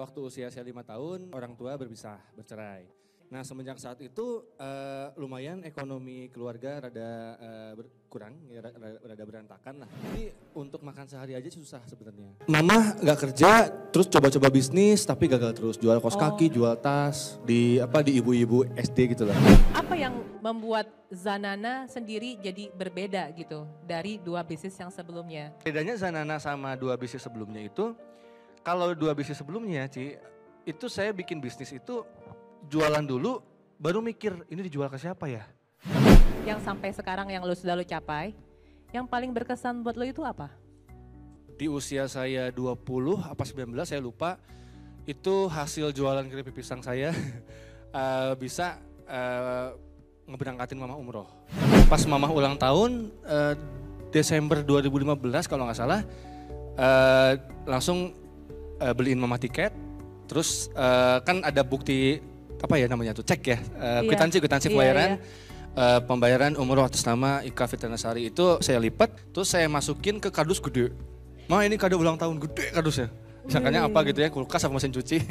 Waktu usia saya lima tahun, orang tua berpisah, bercerai. Nah semenjak saat itu uh, lumayan ekonomi keluarga rada uh, berkurang, ya, rada, rada berantakan lah. Jadi untuk makan sehari aja susah sebenarnya. Mama nggak kerja, terus coba-coba bisnis tapi gagal terus. Jual kos oh. kaki, jual tas di apa di ibu-ibu SD gitu lah. Apa yang membuat Zanana sendiri jadi berbeda gitu dari dua bisnis yang sebelumnya? Bedanya Zanana sama dua bisnis sebelumnya itu, kalau dua bisnis sebelumnya, Ci, itu saya bikin bisnis itu jualan dulu baru mikir ini dijual ke siapa ya? Yang sampai sekarang yang lo sudah lo capai, yang paling berkesan buat lo itu apa? Di usia saya 20 apa 19 saya lupa, itu hasil jualan keripik pisang saya uh, bisa uh, ngeberangkatin mama umroh. Pas mama ulang tahun uh, Desember 2015 kalau nggak salah, uh, langsung uh, beliin mama tiket, terus uh, kan ada bukti apa ya namanya tuh cek ya uh, kwitansi kwitansi iya, pembayaran iya, Uh, pembayaran umroh atas nama Ika Fitnasari itu saya lipat terus saya masukin ke kardus gede. Ma ini kado ulang tahun gede kardusnya. Sangkanya apa gitu ya kulkas sama mesin cuci.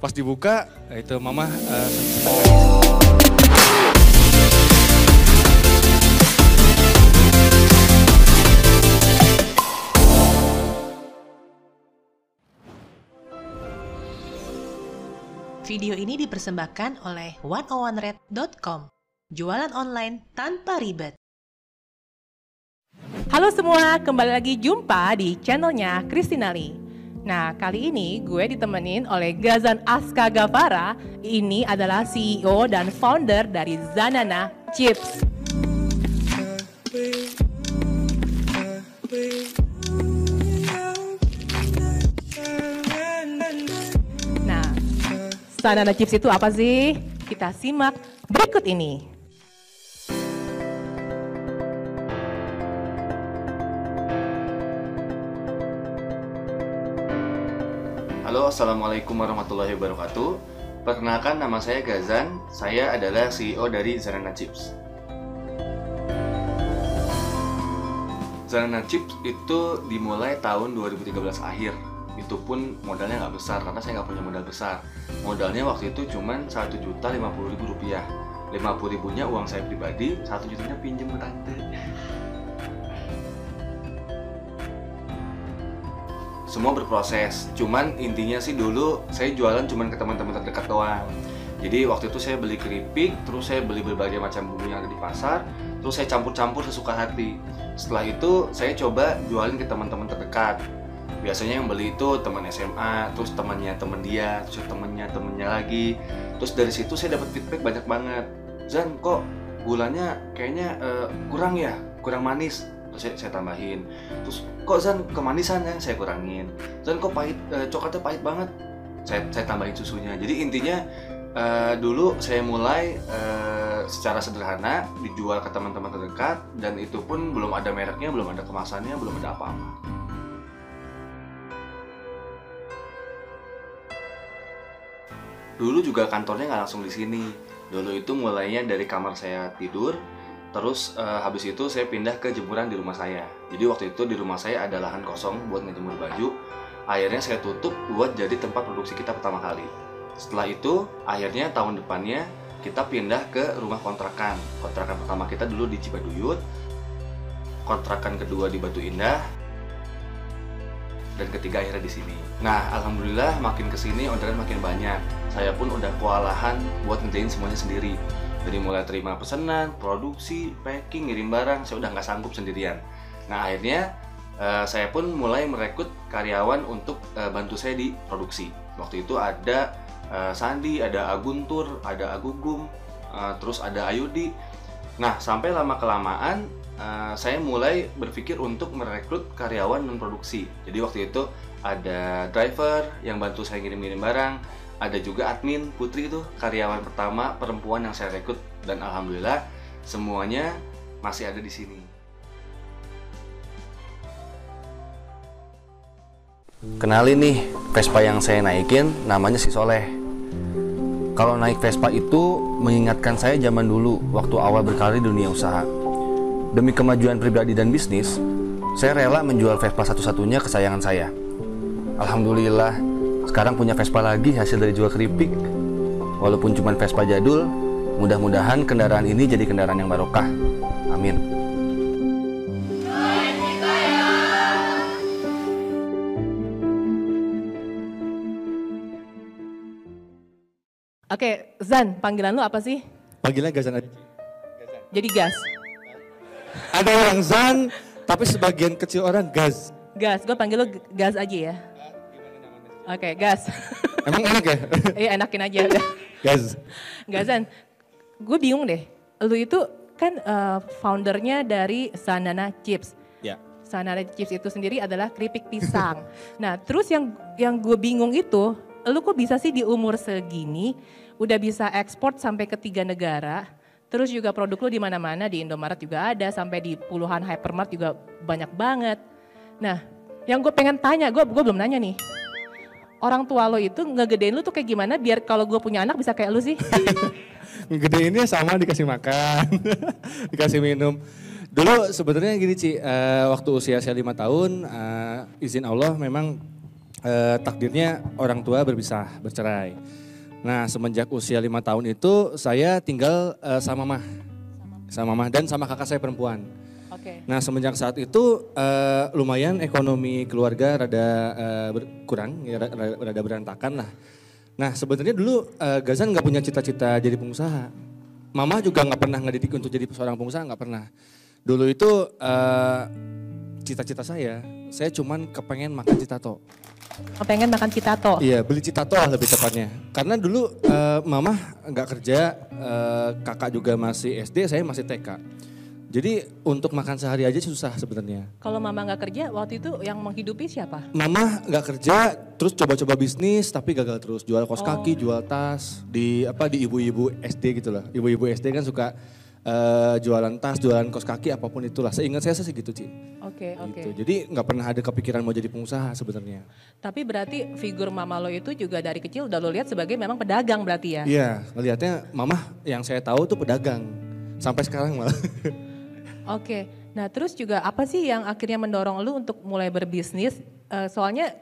Pas dibuka itu mama uh, Video ini dipersembahkan oleh 101red.com. Jualan online tanpa ribet. Halo semua, kembali lagi jumpa di channelnya Kristinali. Nah, kali ini gue ditemenin oleh Gazan Aska Gavara. Ini adalah CEO dan founder dari Zanana Chips. Banana chips itu apa sih? Kita simak berikut ini. Halo, Assalamualaikum warahmatullahi wabarakatuh. Perkenalkan nama saya Gazan, saya adalah CEO dari Zanana Chips. Zanana Chips itu dimulai tahun 2013 akhir itu pun modalnya nggak besar karena saya nggak punya modal besar. Modalnya waktu itu cuma satu juta lima puluh ribu rupiah. lima puluh ribunya uang saya pribadi satu jutanya pinjem ke tante. Semua berproses cuman intinya sih dulu saya jualan cuma ke teman-teman terdekat doang. Jadi waktu itu saya beli keripik terus saya beli berbagai macam bumbu yang ada di pasar terus saya campur-campur sesuka hati. Setelah itu saya coba jualin ke teman-teman terdekat biasanya yang beli itu teman SMA terus temannya teman dia terus temannya temennya lagi. Terus dari situ saya dapat feedback banyak banget. Zan kok gulanya kayaknya uh, kurang ya? Kurang manis. Terus saya, saya tambahin. Terus kok Zan kemanisan ya? Saya kurangin. Zan kok pahit? Uh, coklatnya pahit banget. Saya saya tambahin susunya. Jadi intinya uh, dulu saya mulai uh, secara sederhana dijual ke teman-teman terdekat dan itu pun belum ada mereknya belum ada kemasannya belum ada apa-apa dulu juga kantornya nggak langsung di sini. Dulu itu mulainya dari kamar saya tidur terus uh, habis itu saya pindah ke jemuran di rumah saya. Jadi waktu itu di rumah saya ada lahan kosong buat ngejemur baju. Akhirnya saya tutup buat jadi tempat produksi kita pertama kali. Setelah itu akhirnya tahun depannya kita pindah ke rumah kontrakan. Kontrakan pertama kita dulu di Cibaduyut. Kontrakan kedua di Batu Indah. Dan ketiga akhirnya di sini. Nah, alhamdulillah makin ke sini orderan makin banyak saya pun udah kewalahan buat ngerjain semuanya sendiri dari mulai terima pesanan, produksi, packing, ngirim barang, saya udah nggak sanggup sendirian. Nah akhirnya uh, saya pun mulai merekrut karyawan untuk uh, bantu saya di produksi. Waktu itu ada uh, Sandi, ada Aguntur, ada Agugum, uh, terus ada Ayudi. Nah sampai lama kelamaan uh, saya mulai berpikir untuk merekrut karyawan non produksi. Jadi waktu itu ada driver yang bantu saya ngirim-ngirim barang, ada juga admin Putri itu karyawan pertama perempuan yang saya rekrut dan alhamdulillah semuanya masih ada di sini. Kenalin nih, Vespa yang saya naikin namanya si Soleh. Kalau naik Vespa itu mengingatkan saya zaman dulu waktu awal berkarir di dunia usaha. Demi kemajuan pribadi dan bisnis, saya rela menjual Vespa satu-satunya kesayangan saya. Alhamdulillah, sekarang punya Vespa lagi hasil dari jual keripik. Walaupun cuma Vespa jadul, mudah-mudahan kendaraan ini jadi kendaraan yang barokah. Amin. Oke, Zan, panggilan lu apa sih? Panggilan Gazan aja. Jadi gas. Ada orang Zan, tapi sebagian kecil orang Gaz. Gas, gue panggil lu gas aja ya. Oke, gas. Emang enak ya? Iya, enakin aja udah. Gaz. Gazan, gue bingung deh. Lu itu kan eh, foundernya dari Sanana Chips. Ya. Sanana Chips itu sendiri adalah keripik pisang. nah, terus yang yang gue bingung itu, lu kok bisa sih di umur segini udah bisa ekspor sampai ke tiga negara? Terus juga produk lu di mana-mana di Indomaret juga ada, sampai di puluhan hypermart juga banyak banget. Nah, yang gue pengen tanya, gue gue belum nanya nih. Orang tua lo itu ngegedein lu tuh kayak gimana biar kalau gue punya anak bisa kayak lu sih? Gede ini sama dikasih makan, dikasih minum. Dulu sebenarnya gini Ci, eh, waktu usia saya lima tahun, eh, izin Allah memang eh, takdirnya orang tua berpisah, bercerai. Nah semenjak usia lima tahun itu saya tinggal eh, sama mah, sama mah dan sama kakak saya perempuan. Oke. Nah semenjak saat itu eh, lumayan ekonomi keluarga rada eh, berkurang, ya, rada, rada berantakan lah. Nah sebenarnya dulu eh, Gazan nggak punya cita-cita jadi pengusaha. Mama juga nggak pernah ngedidik untuk jadi seorang pengusaha, nggak pernah. Dulu itu cita-cita saya, saya cuman kepengen makan citato. Oh, pengen makan citato. Iya beli citato lah lebih tepatnya. Karena dulu eh, mama nggak kerja, eh, kakak juga masih SD, saya masih TK. Jadi untuk makan sehari aja susah sebenarnya. Kalau mama nggak kerja, waktu itu yang menghidupi siapa? Mama nggak kerja, terus coba-coba bisnis tapi gagal terus. Jual kos kaki, Oh. jual tas di apa di ibu-ibu SD gitu lah. Ibu-ibu SD kan suka eh, jualan tas, jualan kos kaki apa pun itulah. Seingat saya sih gitu, Ci. Oke, oke. Gitu. Jadi nggak pernah ada kepikiran mau jadi pengusaha sebenarnya. Tapi berarti figur mama lo itu juga dari kecil udah lo lihat sebagai memang pedagang berarti ya? Iya, ngelihatnya mama yang saya tahu tuh pedagang. Sampai sekarang malah. Oke. Nah, terus juga apa sih yang akhirnya mendorong lu untuk mulai berbisnis? Eh, soalnya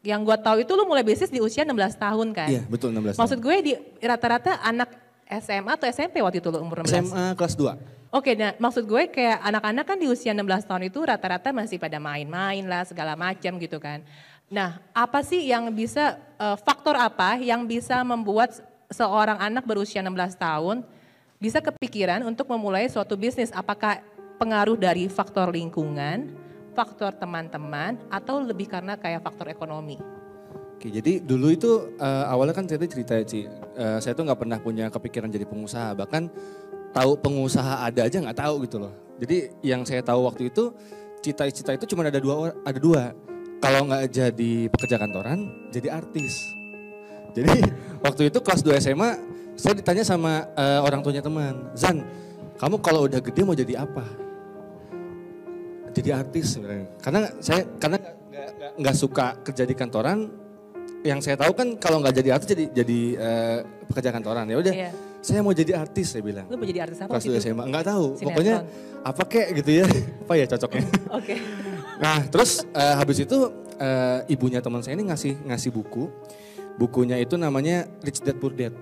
yang gua tahu itu lu mulai bisnis di usia 16 tahun kan? Iya, betul 16 tahun. Maksud gue di rata-rata anak SMA atau SMP waktu itu lu umur 16? SMA kelas 2. Oke, nah maksud gue kayak anak-anak kan di usia 16 tahun itu rata-rata masih pada main-main lah segala macam gitu kan. Nah, apa sih yang bisa eh, faktor apa yang bisa membuat seorang anak berusia 16 tahun bisa kepikiran untuk memulai suatu bisnis? Apakah pengaruh dari faktor lingkungan, faktor teman-teman atau lebih karena kayak faktor ekonomi? Oke, jadi dulu itu eh, awalnya kan saya cerita ya, Ci. Eh, saya tuh nggak pernah punya kepikiran jadi pengusaha. Bahkan tahu pengusaha ada aja nggak tahu gitu loh. Jadi yang saya tahu waktu itu cita-cita itu cuma ada dua ada dua. Kalau nggak jadi pekerja kantoran, jadi artis. Jadi waktu itu kelas 2 SMA, saya ditanya sama eh, orang tuanya teman, Zan, kamu kalau udah gede mau jadi apa? Jadi artis sebenarnya. Karena saya karena nggak- suka kerja di kantoran, yang saya tahu kan kalau nggak jadi artis jadi jadi eh, pekerja kantoran ya udah Iya. saya mau jadi artis saya bilang Lu mau jadi artis apa kelas waktu 2 itu? SMA nggak tahu Sinetron. pokoknya apa kek gitu ya apa ya cocoknya Oke. nah terus eh, habis itu eh, ibunya teman saya ini ngasih ngasih buku bukunya itu namanya Rich Dad Poor Dad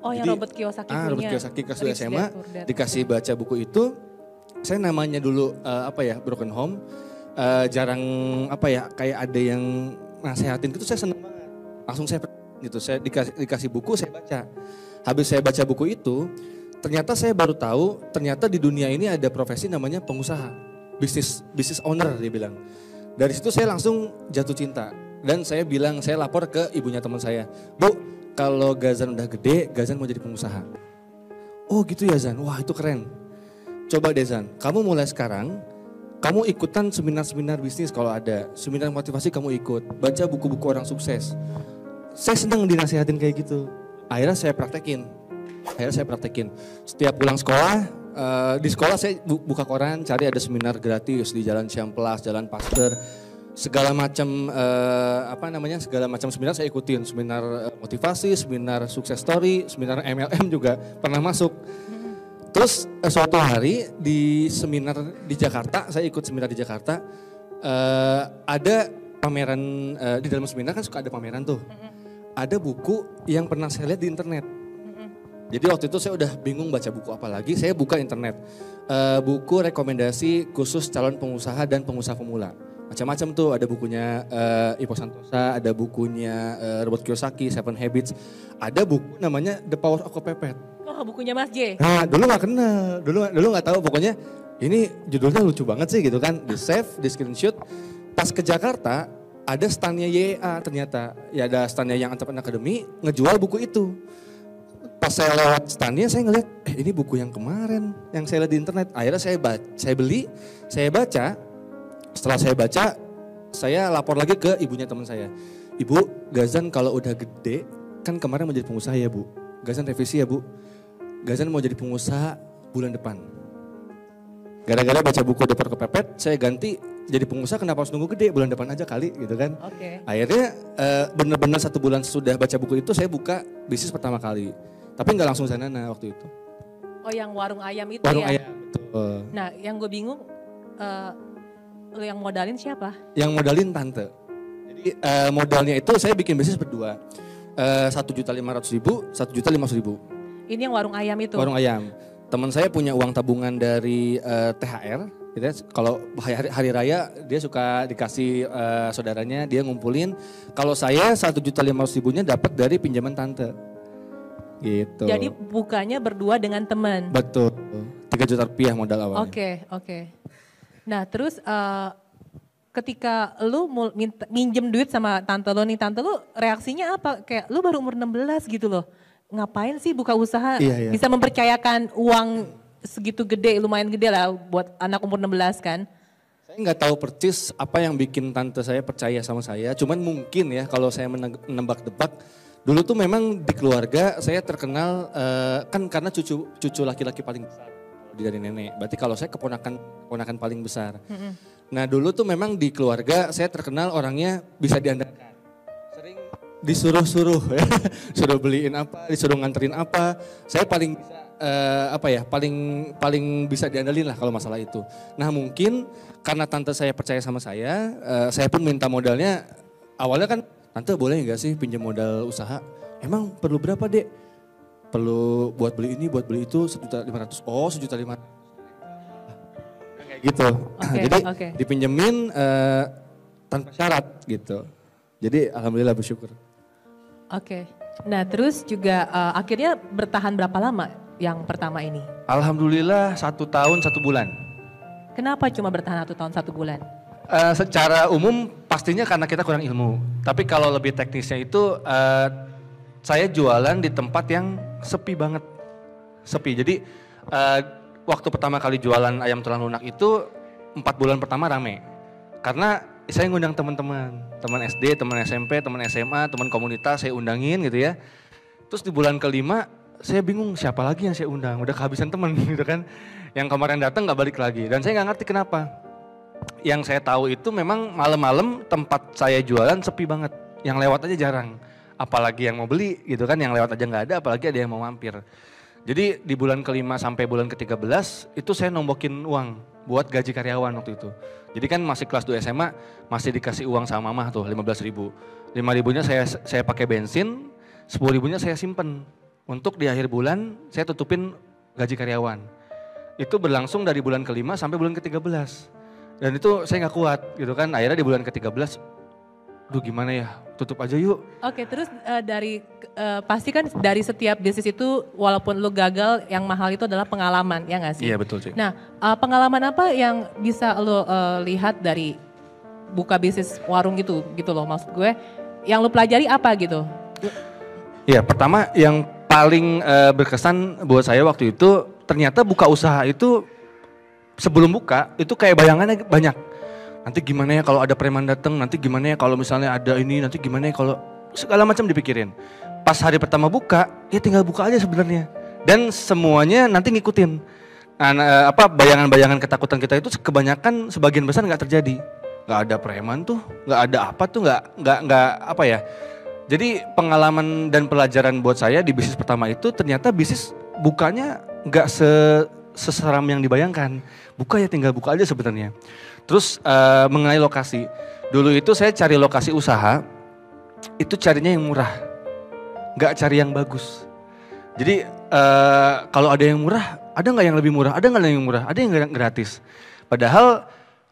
Oh, yang Jadi, Robert Kiyosaki ah, punya. Robert Kiyosaki kelas 2 Rich SMA dikasih baca buku itu. Saya namanya dulu eh, apa ya broken home. Eh, jarang apa ya kayak ada yang nasehatin gitu saya seneng banget. Langsung saya gitu saya dikasih dikasih buku saya baca. Habis saya baca buku itu ternyata saya baru tahu ternyata di dunia ini ada profesi namanya pengusaha. Bisnis bisnis owner dia bilang. Dari situ saya langsung jatuh cinta. Dan saya bilang saya lapor ke ibunya teman saya bu kalau Gazan udah gede Gazan mau jadi pengusaha. Oh gitu ya Zan? Wah itu keren. Coba deh Zan. Kamu mulai sekarang kamu ikutan seminar-seminar bisnis kalau ada. Seminar motivasi kamu ikut. Baca buku-buku orang sukses. Saya senang dinasehatin kayak gitu. Akhirnya saya praktekin. Akhirnya saya praktekin. Setiap pulang sekolah eh, di sekolah saya bu- buka koran cari ada seminar gratis di Jalan Ciamplas, Jalan Pasteur segala macam eh, apa namanya segala macam seminar saya ikutin seminar eh, motivasi seminar sukses story seminar MLM juga pernah masuk terus eh, suatu hari di seminar di Jakarta saya ikut seminar di Jakarta eh, ada pameran eh, di dalam seminar kan suka ada pameran tuh. Ada buku yang pernah saya lihat di internet. Jadi waktu itu saya udah bingung baca buku apa lagi. Saya buka internet. Eh, buku rekomendasi khusus calon pengusaha dan pengusaha pemula. Macam-macam tuh ada bukunya eh, Ipo Santosa, ada bukunya eh, Robert Kiyosaki, Seven Habits. Ada buku namanya The Power of Kepepet. Oh, bukunya Mas J. Nah, dulu nggak kenal, dulu dulu nggak tahu. Pokoknya ini judulnya lucu banget sih gitu kan. Di save, di screenshot. Pas ke Jakarta ada standnya YA ternyata. Ya ada standnya yang Entrepreneur Academy ngejual buku itu. Pas saya lewat standnya saya ngeliat, eh ini buku yang kemarin yang saya lihat di internet. Akhirnya saya saya beli, saya baca. Setelah saya baca, saya lapor lagi ke ibunya teman saya. Ibu, Gazan kalau udah gede, kan kemarin mau jadi pengusaha ya bu. Gazan revisi ya bu. Gazan mau jadi pengusaha bulan depan. Gara-gara baca buku Deper Kepepet, saya ganti jadi pengusaha kenapa harus nunggu gede bulan depan aja kali gitu kan. Oke. Akhirnya eh, benar-benar satu bulan sudah baca buku itu saya buka bisnis pertama kali. Tapi nggak langsung sana waktu itu. Oh, yang warung ayam itu Warung ya. ayam. Betul. Nah, yang gue bingung eh lu yang modalin siapa? Yang modalin tante. Jadi eh, modalnya itu saya bikin bisnis berdua. Satu juta lima ratus ribu, satu juta lima ribu. Ini yang warung ayam itu. Warung ayam. Teman saya punya uang tabungan dari eh, THR. Gitu ya. Kalau hari, hari raya dia suka dikasih eh, saudaranya, dia ngumpulin. Kalau saya satu juta lima ratus ribunya dapat dari pinjaman tante. Gitu. Jadi bukanya berdua dengan teman. betul. Tiga juta rupiah modal awalnya. Oke, oke. Nah, terus eh, ketika lu minta, minjem duit sama tante lo nih, tante lu reaksinya apa? Kayak lu baru umur 16 gitu loh. Ngapain sih buka usaha? Iya, iya. Bisa mempercayakan uang segitu gede, lumayan gede lah buat anak umur 16 kan? Saya nggak tahu persis apa yang bikin tante saya percaya sama saya. Cuman mungkin ya kalau saya menebak-debak, dulu tuh memang di keluarga saya terkenal eh, kan karena cucu cucu laki-laki paling besar dari nenek. Berarti kalau saya keponakan keponakan paling besar. Nah dulu tuh memang di keluarga saya terkenal orangnya bisa diandalkan. Sering disuruh-suruh ya, suruh beliin apa, disuruh nganterin apa. Saya paling bisa eh, apa ya, paling paling bisa diandalin lah kalau masalah itu. Nah mungkin karena tante saya percaya sama saya, eh, saya pun minta modalnya. Awalnya kan tante boleh nggak sih pinjam modal usaha? Emang perlu berapa dek? Perlu buat beli ini, buat beli itu sejuta lima ratus. Oh sejuta lima kayak gitu. Oke, Jadi oke. dipinjemin eh, tanpa syarat gitu. Jadi alhamdulillah bersyukur. Oke. Nah, terus juga eh, akhirnya bertahan berapa lama yang pertama ini? Alhamdulillah satu tahun satu bulan. Kenapa cuma bertahan satu tahun satu bulan? Eh, secara umum pastinya karena kita kurang ilmu. Tapi kalau lebih teknisnya itu eh, saya jualan di tempat yang sepi banget, sepi. Jadi eh, waktu pertama kali jualan ayam tulang lunak itu empat bulan pertama rame. Karena saya ngundang teman-teman, teman SD, teman SMP, teman SMA, teman komunitas saya undangin gitu ya. Terus di bulan kelima saya bingung siapa lagi yang saya undang, udah kehabisan teman gitu kan. Yang kemarin datang nggak balik lagi dan saya nggak ngerti kenapa yang saya tahu itu memang malam-malam tempat saya jualan sepi banget. Yang lewat aja jarang. Apalagi yang mau beli gitu kan, yang lewat aja nggak ada, apalagi ada yang mau mampir. Jadi di bulan kelima sampai bulan ke-13 itu saya nombokin uang buat gaji karyawan waktu itu. Jadi kan masih kelas 2 SMA, masih dikasih uang sama mamah tuh 15 ribu. 5 ribunya saya, saya pakai bensin, 10 ribunya saya simpen. Untuk di akhir bulan saya tutupin gaji karyawan. Itu berlangsung dari bulan kelima sampai bulan ke-13. Dan itu saya nggak kuat gitu kan. Akhirnya di bulan ke-13, duh gimana ya, tutup aja yuk. Oke, terus eh, dari eh, pasti kan dari setiap bisnis itu walaupun lu gagal, yang mahal itu adalah pengalaman, ya nggak sih? Iya betul sih. Nah, eh, pengalaman apa yang bisa lo eh, lihat dari buka bisnis warung gitu, gitu loh maksud gue? Yang lo pelajari apa gitu? Iya pertama yang paling eh, berkesan buat saya waktu itu ternyata buka usaha itu sebelum buka itu kayak bayangannya banyak. Nanti gimana ya kalau ada preman datang, nanti gimana ya kalau misalnya ada ini, nanti gimana ya kalau segala macam dipikirin. Pas hari pertama buka, ya tinggal buka aja sebenarnya. Dan semuanya nanti ngikutin. Nah, nah, apa bayangan-bayangan ketakutan kita itu kebanyakan sebagian besar nggak terjadi. Nggak ada preman tuh, nggak ada apa tuh, nggak nggak nggak apa ya. Jadi pengalaman dan pelajaran buat saya di bisnis pertama itu ternyata bisnis bukanya nggak se seseram yang dibayangkan. Buka ya tinggal buka aja sebenarnya. Terus eh, mengenai lokasi, Dulu itu saya cari lokasi usaha, itu carinya yang murah, nggak cari yang bagus. Jadi eh, kalau ada yang murah, ada nggak yang lebih murah? Ada nggak yang murah? Ada yang gratis. Padahal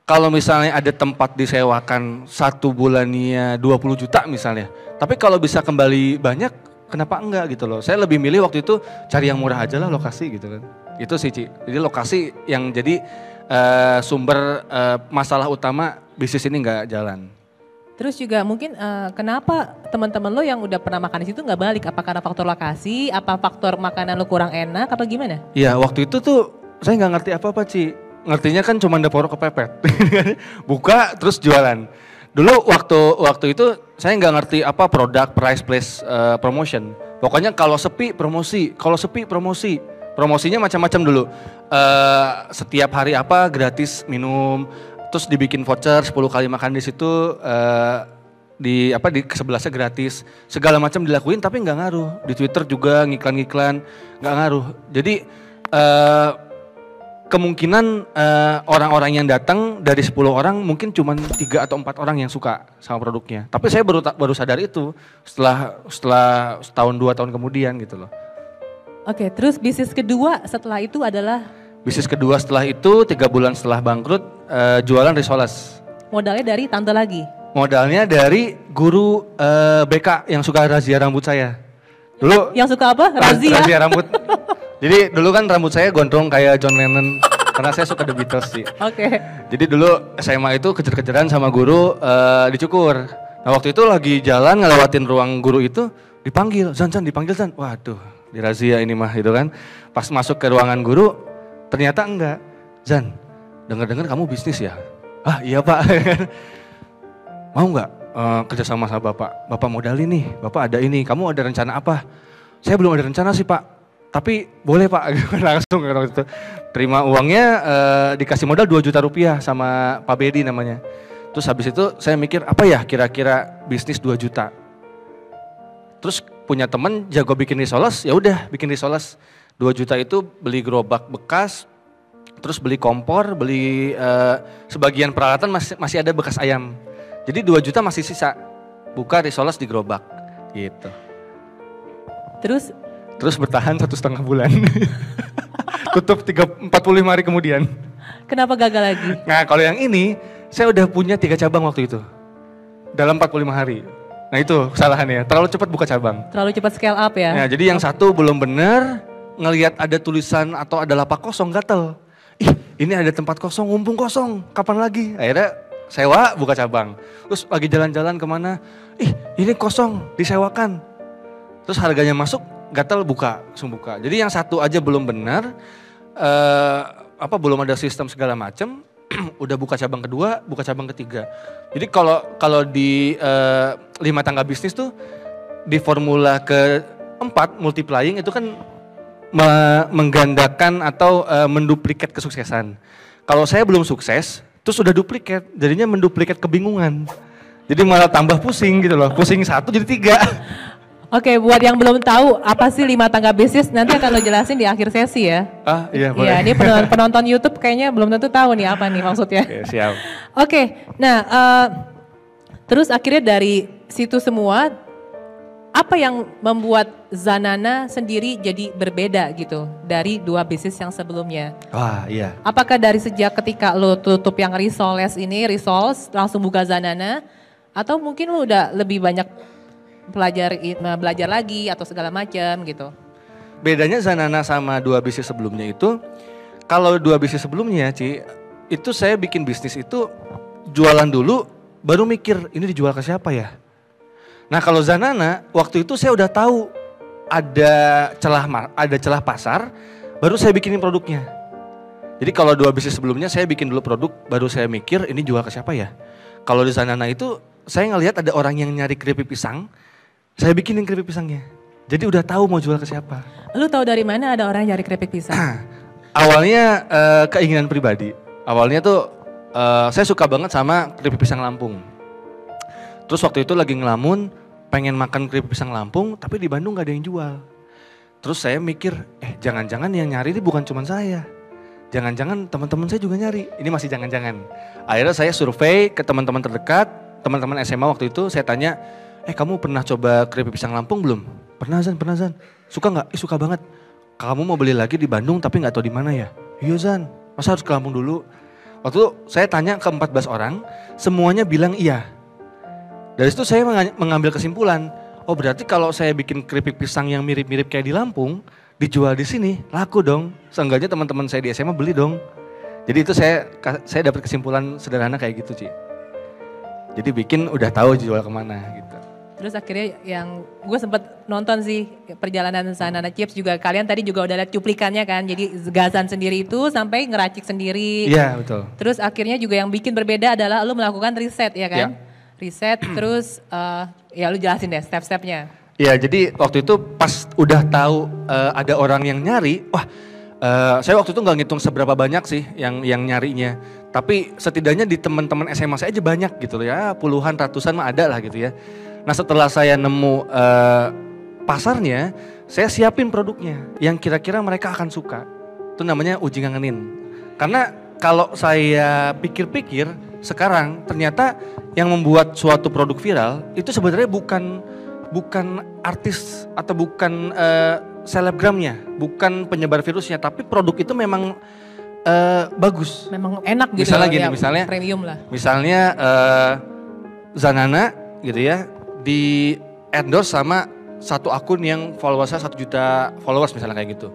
kalau misalnya ada tempat disewakan satu bulannya 20 juta misalnya, tapi kalau bisa kembali banyak, kenapa enggak gitu loh? Saya lebih milih waktu itu cari yang murah aja lah lokasi gitu kan. Itu sih Ci. Jadi lokasi yang jadi eh, sumber eh, masalah utama bisnis ini nggak jalan. Terus juga mungkin eh, kenapa teman-teman lo yang udah pernah makan di situ nggak balik? Apa karena faktor lokasi? Apa faktor makanan lo kurang enak? Apa gimana? Iya waktu itu tuh saya nggak ngerti apa-apa Ci. Ngertinya kan cuma dapur kepepet. Buka terus jualan. Dulu waktu waktu itu saya nggak ngerti apa produk, price, place, eh, promotion. Pokoknya kalau sepi promosi, kalau sepi promosi. Promosinya macam-macam dulu. Eh, setiap hari apa gratis minum, terus dibikin voucher 10 kali makan di situ eh, di apa di sebelahnya gratis. Segala macam dilakuin tapi nggak ngaruh. Di Twitter juga ngiklan-ngiklan nggak ngaruh. Jadi eh, kemungkinan orang-orang yang datang dari 10 orang mungkin cuma tiga atau empat orang yang suka sama produknya. Tapi saya baru baru sadar itu setelah setelah setahun dua tahun kemudian gitu loh Oke, terus bisnis kedua setelah itu adalah bisnis kedua setelah itu tiga bulan setelah bangkrut eh, jualan risoles modalnya dari tante lagi. modalnya dari guru eh, BK yang suka razia rambut saya dulu Yang suka apa? Raz- Razia. rambut. Jadi dulu kan rambut saya gondrong kayak John Lennon karena saya suka The Beatles sih. Oke. Jadi dulu SMA itu kejar-kejaran sama guru eh, dicukur. Nah waktu itu lagi jalan ngelewatin ruang guru itu dipanggil, Zan Zan dipanggil Zan. Waduh, dirazia ini mah gitu kan. Pas masuk ke ruangan guru ternyata enggak. Zan, dengar-dengar kamu bisnis ya? Ah iya pak. Mau nggak eh, kerja sama sama bapak? Bapak modalin nih, bapak ada ini. Kamu ada rencana apa? Saya belum ada rencana sih pak. Tapi boleh pak, langsung kan waktu itu. Terima uangnya eh, dikasih modal 2 juta rupiah sama Pak Bedi namanya. Terus habis itu saya mikir apa ya kira-kira bisnis 2 juta. Terus punya temen jago bikin risoles, ya udah bikin risoles. 2 juta itu beli gerobak bekas, terus beli kompor, beli eh, sebagian peralatan masih masih ada bekas ayam. Jadi 2 juta masih sisa. Buka risoles di gerobak gitu. Terus Terus bertahan satu setengah bulan. Tutup tiga, 45 hari kemudian. kenapa gagal lagi? Nah kalau yang ini, saya udah punya tiga cabang waktu itu. Dalam 45 hari. Nah itu kesalahannya, terlalu cepat buka cabang. Terlalu cepat scale up ya? Nah, jadi yang satu belum benar, ngelihat ada tulisan atau ada lapak kosong gatel. Ih ini ada tempat kosong, ngumpung kosong, kapan lagi? Akhirnya sewa buka cabang. Terus lagi jalan-jalan ke mana, ih ini kosong, disewakan. Terus harganya masuk, gatel buka, langsung buka. Jadi yang satu aja belum benar, eh, apa belum ada sistem segala macam, udah buka cabang kedua, buka cabang ketiga. Jadi kalau kalau di eh, lima tangga bisnis tuh di formula keempat multiplying itu kan me- menggandakan atau eh, menduplikat kesuksesan. Kalau saya belum sukses, terus udah duplikat, jadinya menduplikat kebingungan. Jadi malah tambah pusing gitu loh, pusing satu jadi tiga. Oke, buat yang belum tahu apa sih lima tangga bisnis, nanti akan lo jelasin di akhir sesi ya. Ah iya boleh. Iya, ini penonton, penonton YouTube kayaknya belum tentu tahu nih apa nih maksudnya. Oke, siap. Oke, nah eh, terus akhirnya dari situ semua, apa yang membuat Zanana sendiri jadi berbeda gitu dari dua bisnis yang sebelumnya? Wah iya. Apakah dari sejak ketika lo tutup yang Risoles ini, Risoles langsung buka Zanana, atau mungkin lo udah lebih banyak belajar belajar lagi atau segala macam gitu? Bedanya Zanana sama dua bisnis sebelumnya itu, kalau dua bisnis sebelumnya, Ci, itu saya bikin bisnis itu jualan dulu, baru mikir ini dijual ke siapa ya. Nah kalau Zanana, waktu itu saya udah tahu ada celah ada celah pasar, baru saya bikinin produknya. Jadi kalau dua bisnis sebelumnya saya bikin dulu produk, baru saya mikir ini jual ke siapa ya. Kalau di Zanana itu saya ngelihat ada orang yang nyari keripik pisang, saya bikinin keripik pisangnya. Jadi udah tahu mau jual ke siapa. Lu tahu dari mana ada orang yang nyari keripik pisang? Awalnya eh, keinginan pribadi. Awalnya tuh eh, saya suka banget sama keripik pisang Lampung. Terus waktu itu lagi ngelamun, pengen makan keripik pisang Lampung, tapi di Bandung gak ada yang jual. Terus saya mikir, eh jangan-jangan yang nyari ini bukan cuma saya. Jangan-jangan teman-teman saya juga nyari. Ini masih jangan-jangan. Akhirnya saya survei ke teman-teman terdekat, teman-teman SMA waktu itu saya tanya, eh kamu pernah coba keripik pisang Lampung belum? Pernah Zan, pernah Zan. Suka nggak? Eh suka banget. Kamu mau beli lagi di Bandung tapi nggak tahu di mana ya? Iya Zan, masa harus ke Lampung dulu? Waktu itu saya tanya ke 14 orang, semuanya bilang iya. Dari situ saya menga- mengambil kesimpulan, oh berarti kalau saya bikin keripik pisang yang mirip-mirip kayak di Lampung, dijual di sini, laku dong. Seenggaknya teman-teman saya di SMA beli dong. Jadi itu saya saya dapat kesimpulan sederhana kayak gitu, Ci. Jadi bikin udah tahu jual ke mana gitu. Terus akhirnya yang gue sempet nonton sih perjalanan Sanana Chips juga kalian tadi juga udah lihat cuplikannya kan. Jadi gazan sendiri itu sampai ngeracik sendiri. Iya betul. Terus akhirnya juga yang bikin berbeda adalah lu melakukan riset ya kan? Ya. Riset terus eh, ya lu jelasin deh step-stepnya. Iya jadi waktu itu pas udah tahu eh, ada orang yang nyari, wah eh, saya waktu itu nggak ngitung seberapa banyak sih yang yang nyarinya. Tapi setidaknya di teman-teman SMA saya aja banyak gitu ya, puluhan ratusan mah ada lah gitu ya. Nah setelah saya nemu eh, pasarnya, saya siapin produknya yang kira-kira mereka akan suka. Itu namanya uji ngangenin. Karena kalau saya pikir-pikir sekarang ternyata yang membuat suatu produk viral itu sebenarnya bukan bukan artis atau bukan eh, selebgramnya, bukan penyebar virusnya, tapi produk itu memang eh, bagus. Memang enak gitu. Misalnya loh, gini, ya, misalnya- premium lah. Misalnya eh, Zanana gitu ya di endorse sama satu akun yang followersnya satu juta followers misalnya kayak gitu.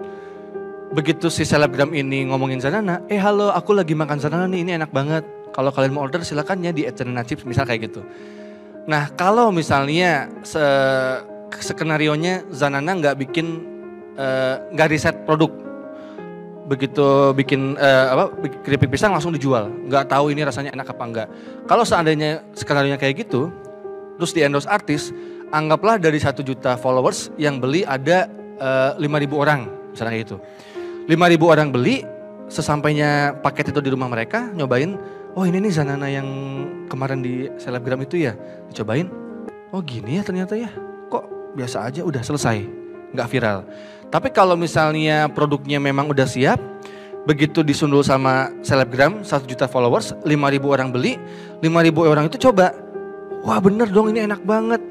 Begitu si selebgram ini ngomongin Zanana, eh halo aku lagi makan Zanana nih, ini enak banget. Kalau kalian mau order silakan ya di @zanana chips misal kayak gitu. Nah kalau misalnya se skenario-nya Zanana nggak bikin eh, nggak riset produk, begitu bikin eh, apa keripik pisang langsung dijual, nggak tahu ini rasanya enak apa enggak. Kalau seandainya skenario-nya kayak gitu, terus di endorse artis, anggaplah dari satu juta followers yang beli ada lima ribu orang, misalnya kayak gitu. 5000 orang beli, sesampainya paket itu di rumah mereka nyobain, oh ini nih Zanana yang kemarin di selebgram itu ya, dicobain. Oh gini ya ternyata ya, kok biasa aja udah selesai, nggak viral. Tapi kalau misalnya produknya memang udah siap, begitu disundul sama selebgram 1 juta followers, 5000 orang beli, 5000 orang itu coba, wah bener dong ini enak banget.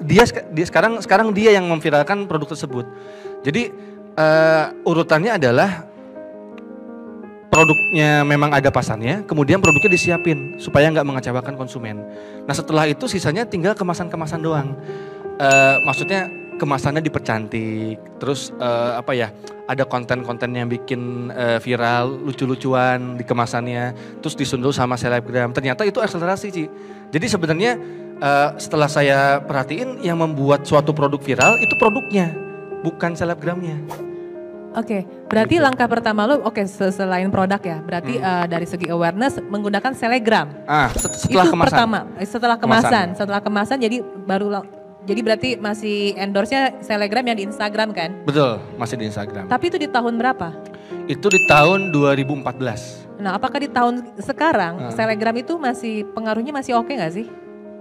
Dia, dia sekarang sekarang dia yang memviralkan produk tersebut. Jadi eh, urutannya adalah produknya memang ada pasarnya, kemudian produknya disiapin supaya nggak mengecewakan konsumen. Nah setelah itu sisanya tinggal kemasan-kemasan doang. Eh, maksudnya kemasannya dipercantik, terus eh, apa ya? Ada konten-konten yang bikin eh, viral, lucu-lucuan di kemasannya, terus disundul sama selebgram. Ternyata itu akselerasi sih. Jadi sebenarnya eh, setelah saya perhatiin yang membuat suatu produk viral itu produknya, bukan selebgramnya. Oke, berarti Gitu. langkah pertama lo oke se- selain produk ya, berarti Hmm. eh, dari segi awareness menggunakan Telegram. Ah, set- setelah itu kemasan. pertama, setelah kemasan, Kemasan. setelah kemasan jadi baru jadi berarti masih endorse-nya Telegram yang di Instagram kan? Betul, masih di Instagram. Tapi itu di tahun berapa? Itu di tahun 2014. Nah, apakah di tahun sekarang Ah. Telegram itu masih pengaruhnya masih oke nggak sih?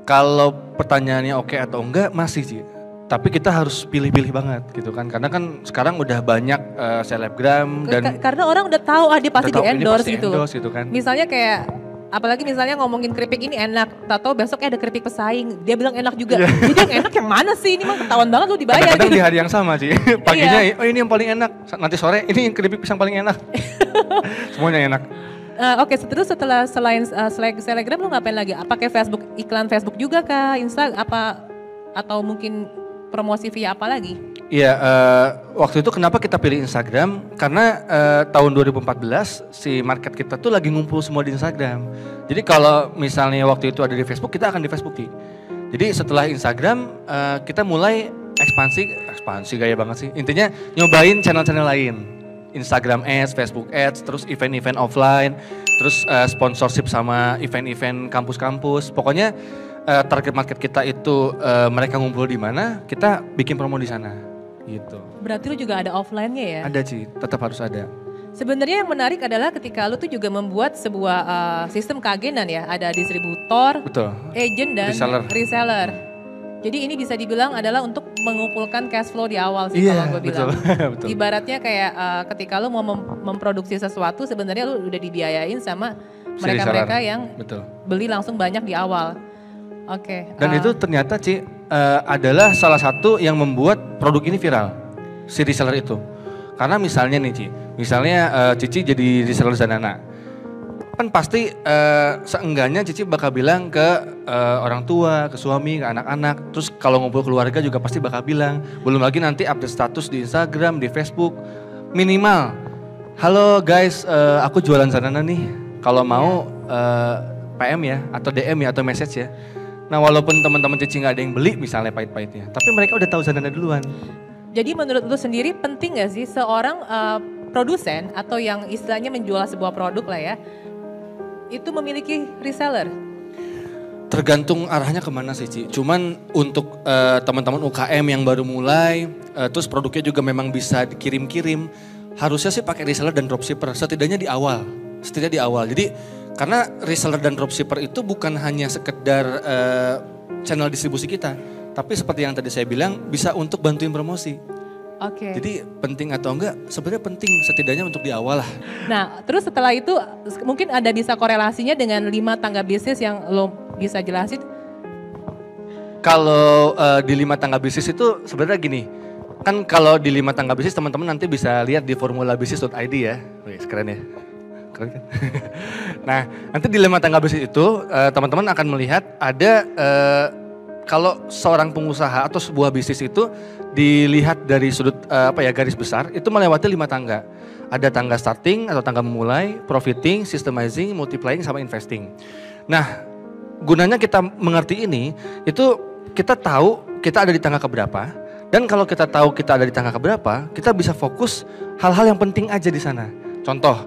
Kalau pertanyaannya oke atau enggak masih sih. Tapi kita harus pilih-pilih banget gitu kan. Karena kan sekarang udah banyak eh, selebgram dan ka- karena orang udah tahu ah dia pasti di endorse pasti gitu. endorse gitu kan. Misalnya kayak apalagi misalnya ngomongin keripik ini enak, tato besoknya ada keripik pesaing, dia bilang enak juga. Jadi yang enak yang mana sih? Ini mah ketahuan banget lu dibayar Iya. Kadang-kadang gitu. di hari yang sama sih. Paginya Iya. oh ini yang paling enak. Nanti sore ini yang keripik pisang paling enak. Semuanya enak. Eh, Oke, terus setelah selain uh, selain Telegram lu ngapain lagi? Pakai Facebook iklan Facebook juga kah? Insta apa atau mungkin promosi via apa lagi? Iya, eh, waktu itu kenapa kita pilih Instagram? Karena eh, tahun 2014 si market kita tuh lagi ngumpul semua di Instagram. Jadi kalau misalnya waktu itu ada di Facebook, kita akan di Facebook Ki. Jadi setelah Instagram eh, kita mulai ekspansi, ekspansi gaya banget sih. Intinya nyobain channel-channel lain. Instagram Ads, Facebook Ads, terus event-event offline, terus eh, sponsorship sama event-event kampus-kampus. Pokoknya eh, target market kita itu eh, mereka ngumpul di mana, kita bikin promo di sana. Gitu. Berarti lu juga ada offline-nya ya? Ada sih, tetap harus ada. Sebenarnya yang menarik adalah ketika lu tuh juga membuat sebuah uh, sistem keagenan ya, ada distributor, Betul. agent dan Reseller. reseller. Jadi ini bisa dibilang adalah untuk mengumpulkan cash flow di awal sih Iya, kalau gue bilang. betul. Ibaratnya kayak uh, ketika lu mau mem- memproduksi sesuatu sebenarnya lu udah dibiayain sama mereka-mereka yang Betul. beli langsung banyak di awal. Oke. Dan eh, itu ternyata Ci eh, adalah salah satu yang membuat produk ini viral. Si reseller itu. Karena misalnya nih Ci, misalnya eh, Cici jadi reseller Zanana. Kan pasti eh, seenggaknya Cici bakal bilang ke eh, orang tua, ke suami, ke anak-anak. Terus kalau ngumpul keluarga juga pasti bakal bilang. Belum lagi nanti update status di Instagram, di Facebook. Minimal, halo guys, eh, aku jualan Zanana nih. Kalau mau eh, PM ya, atau DM ya, atau message ya. Nah walaupun teman-teman Cici nggak ada yang beli misalnya pahit-pahitnya, tapi mereka udah tahu Zanana duluan. Jadi menurut lu sendiri penting gak sih seorang eh, produsen atau yang istilahnya menjual sebuah produk lah ya, itu memiliki reseller? Tergantung arahnya ke mana sih Ci. Cuman untuk eh, teman-teman UKM yang baru mulai, eh, terus produknya juga memang bisa dikirim-kirim, harusnya sih pakai reseller dan dropshipper. Setidaknya di awal, setidaknya di awal. Jadi karena reseller dan dropshipper itu bukan hanya sekedar eh, channel distribusi kita, tapi seperti yang tadi saya bilang bisa untuk bantuin promosi. Oke. Jadi penting atau enggak? Sebenarnya penting setidaknya untuk di awal lah. Nah, terus setelah itu mungkin ada bisa korelasinya dengan lima tangga bisnis yang lo bisa jelasin? Kalau eh, di lima tangga bisnis itu sebenarnya gini, kan kalau di lima tangga bisnis teman-teman nanti bisa lihat di formulabisnis.id ya, Wih, keren ya, kan? nah nanti di lima tangga bisnis itu eh, teman-teman akan melihat ada eh, kalau seorang pengusaha atau sebuah bisnis itu dilihat dari sudut eh, apa ya garis besar itu melewati lima tangga. Ada tangga starting atau tangga memulai, profiting, systemizing, multiplying sama investing. Nah, gunanya kita mengerti ini itu kita tahu kita ada di tangga keberapa dan kalau kita tahu kita ada di tangga keberapa kita bisa fokus hal-hal yang penting aja di sana contoh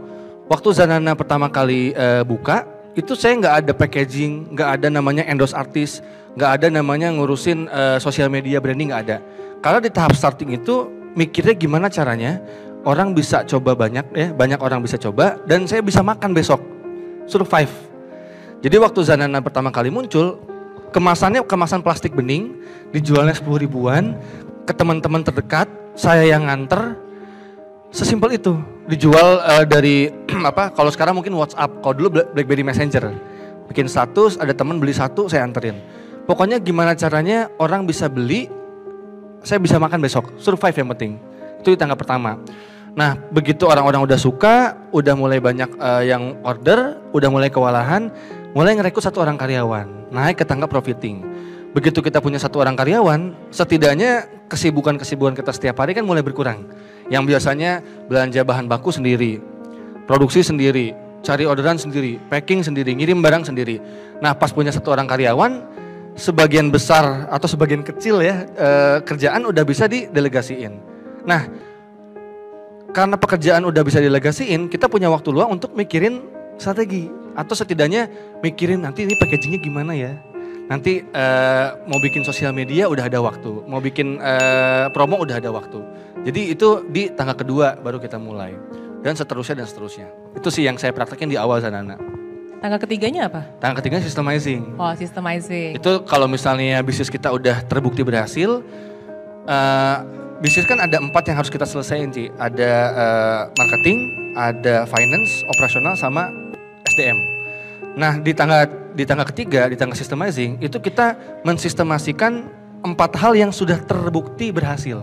waktu Zanana pertama kali eh, buka itu saya nggak ada packaging nggak ada namanya endorse artis nggak ada namanya ngurusin eh, sosial media branding nggak ada. Karena di tahap starting itu mikirnya gimana caranya orang bisa coba banyak ya banyak orang bisa coba dan saya bisa makan besok. Survive. Jadi waktu Zanana pertama kali muncul, kemasannya kemasan plastik bening, dijualnya 10 ribuan, ke teman-teman terdekat, saya yang nganter, sesimpel itu. Dijual eh, dari apa? Kalau sekarang mungkin WhatsApp, kalau dulu Bla- BlackBerry Messenger. Bikin status, ada teman beli satu, saya anterin. Pokoknya gimana caranya orang bisa beli, saya bisa makan besok. Survive yang penting. Itu di tangga pertama. Nah, begitu orang-orang udah suka, udah mulai banyak eh, yang order, udah mulai kewalahan, mulai ngerekrut satu orang karyawan, naik ke tangga profiting. Begitu kita punya satu orang karyawan, setidaknya kesibukan-kesibukan kita setiap hari kan mulai berkurang. Yang biasanya belanja bahan baku sendiri, produksi sendiri, cari orderan sendiri, packing sendiri, ngirim barang sendiri. Nah, pas punya satu orang karyawan, sebagian besar atau sebagian kecil ya eh, kerjaan udah bisa didelegasiin. Nah, karena pekerjaan udah bisa didelegasiin, kita punya waktu luang untuk mikirin strategi atau setidaknya mikirin nanti ini packagingnya gimana ya. Nanti eh, mau bikin sosial media udah ada waktu, mau bikin eh, promo udah ada waktu. Jadi itu di tangga kedua baru kita mulai dan seterusnya dan seterusnya. Itu sih yang saya praktekin di awal Zanana. Tangga ketiganya apa? Tangga ketiga systemizing. Oh, systemizing. Itu kalau misalnya bisnis kita udah terbukti berhasil, eh, bisnis kan ada empat yang harus kita selesaiin Ci. Ada eh, marketing, ada finance, operasional, sama SDM. Nah di tangga di tangga ketiga, di tangga systemizing, itu kita mensistemasikan empat hal yang sudah terbukti berhasil.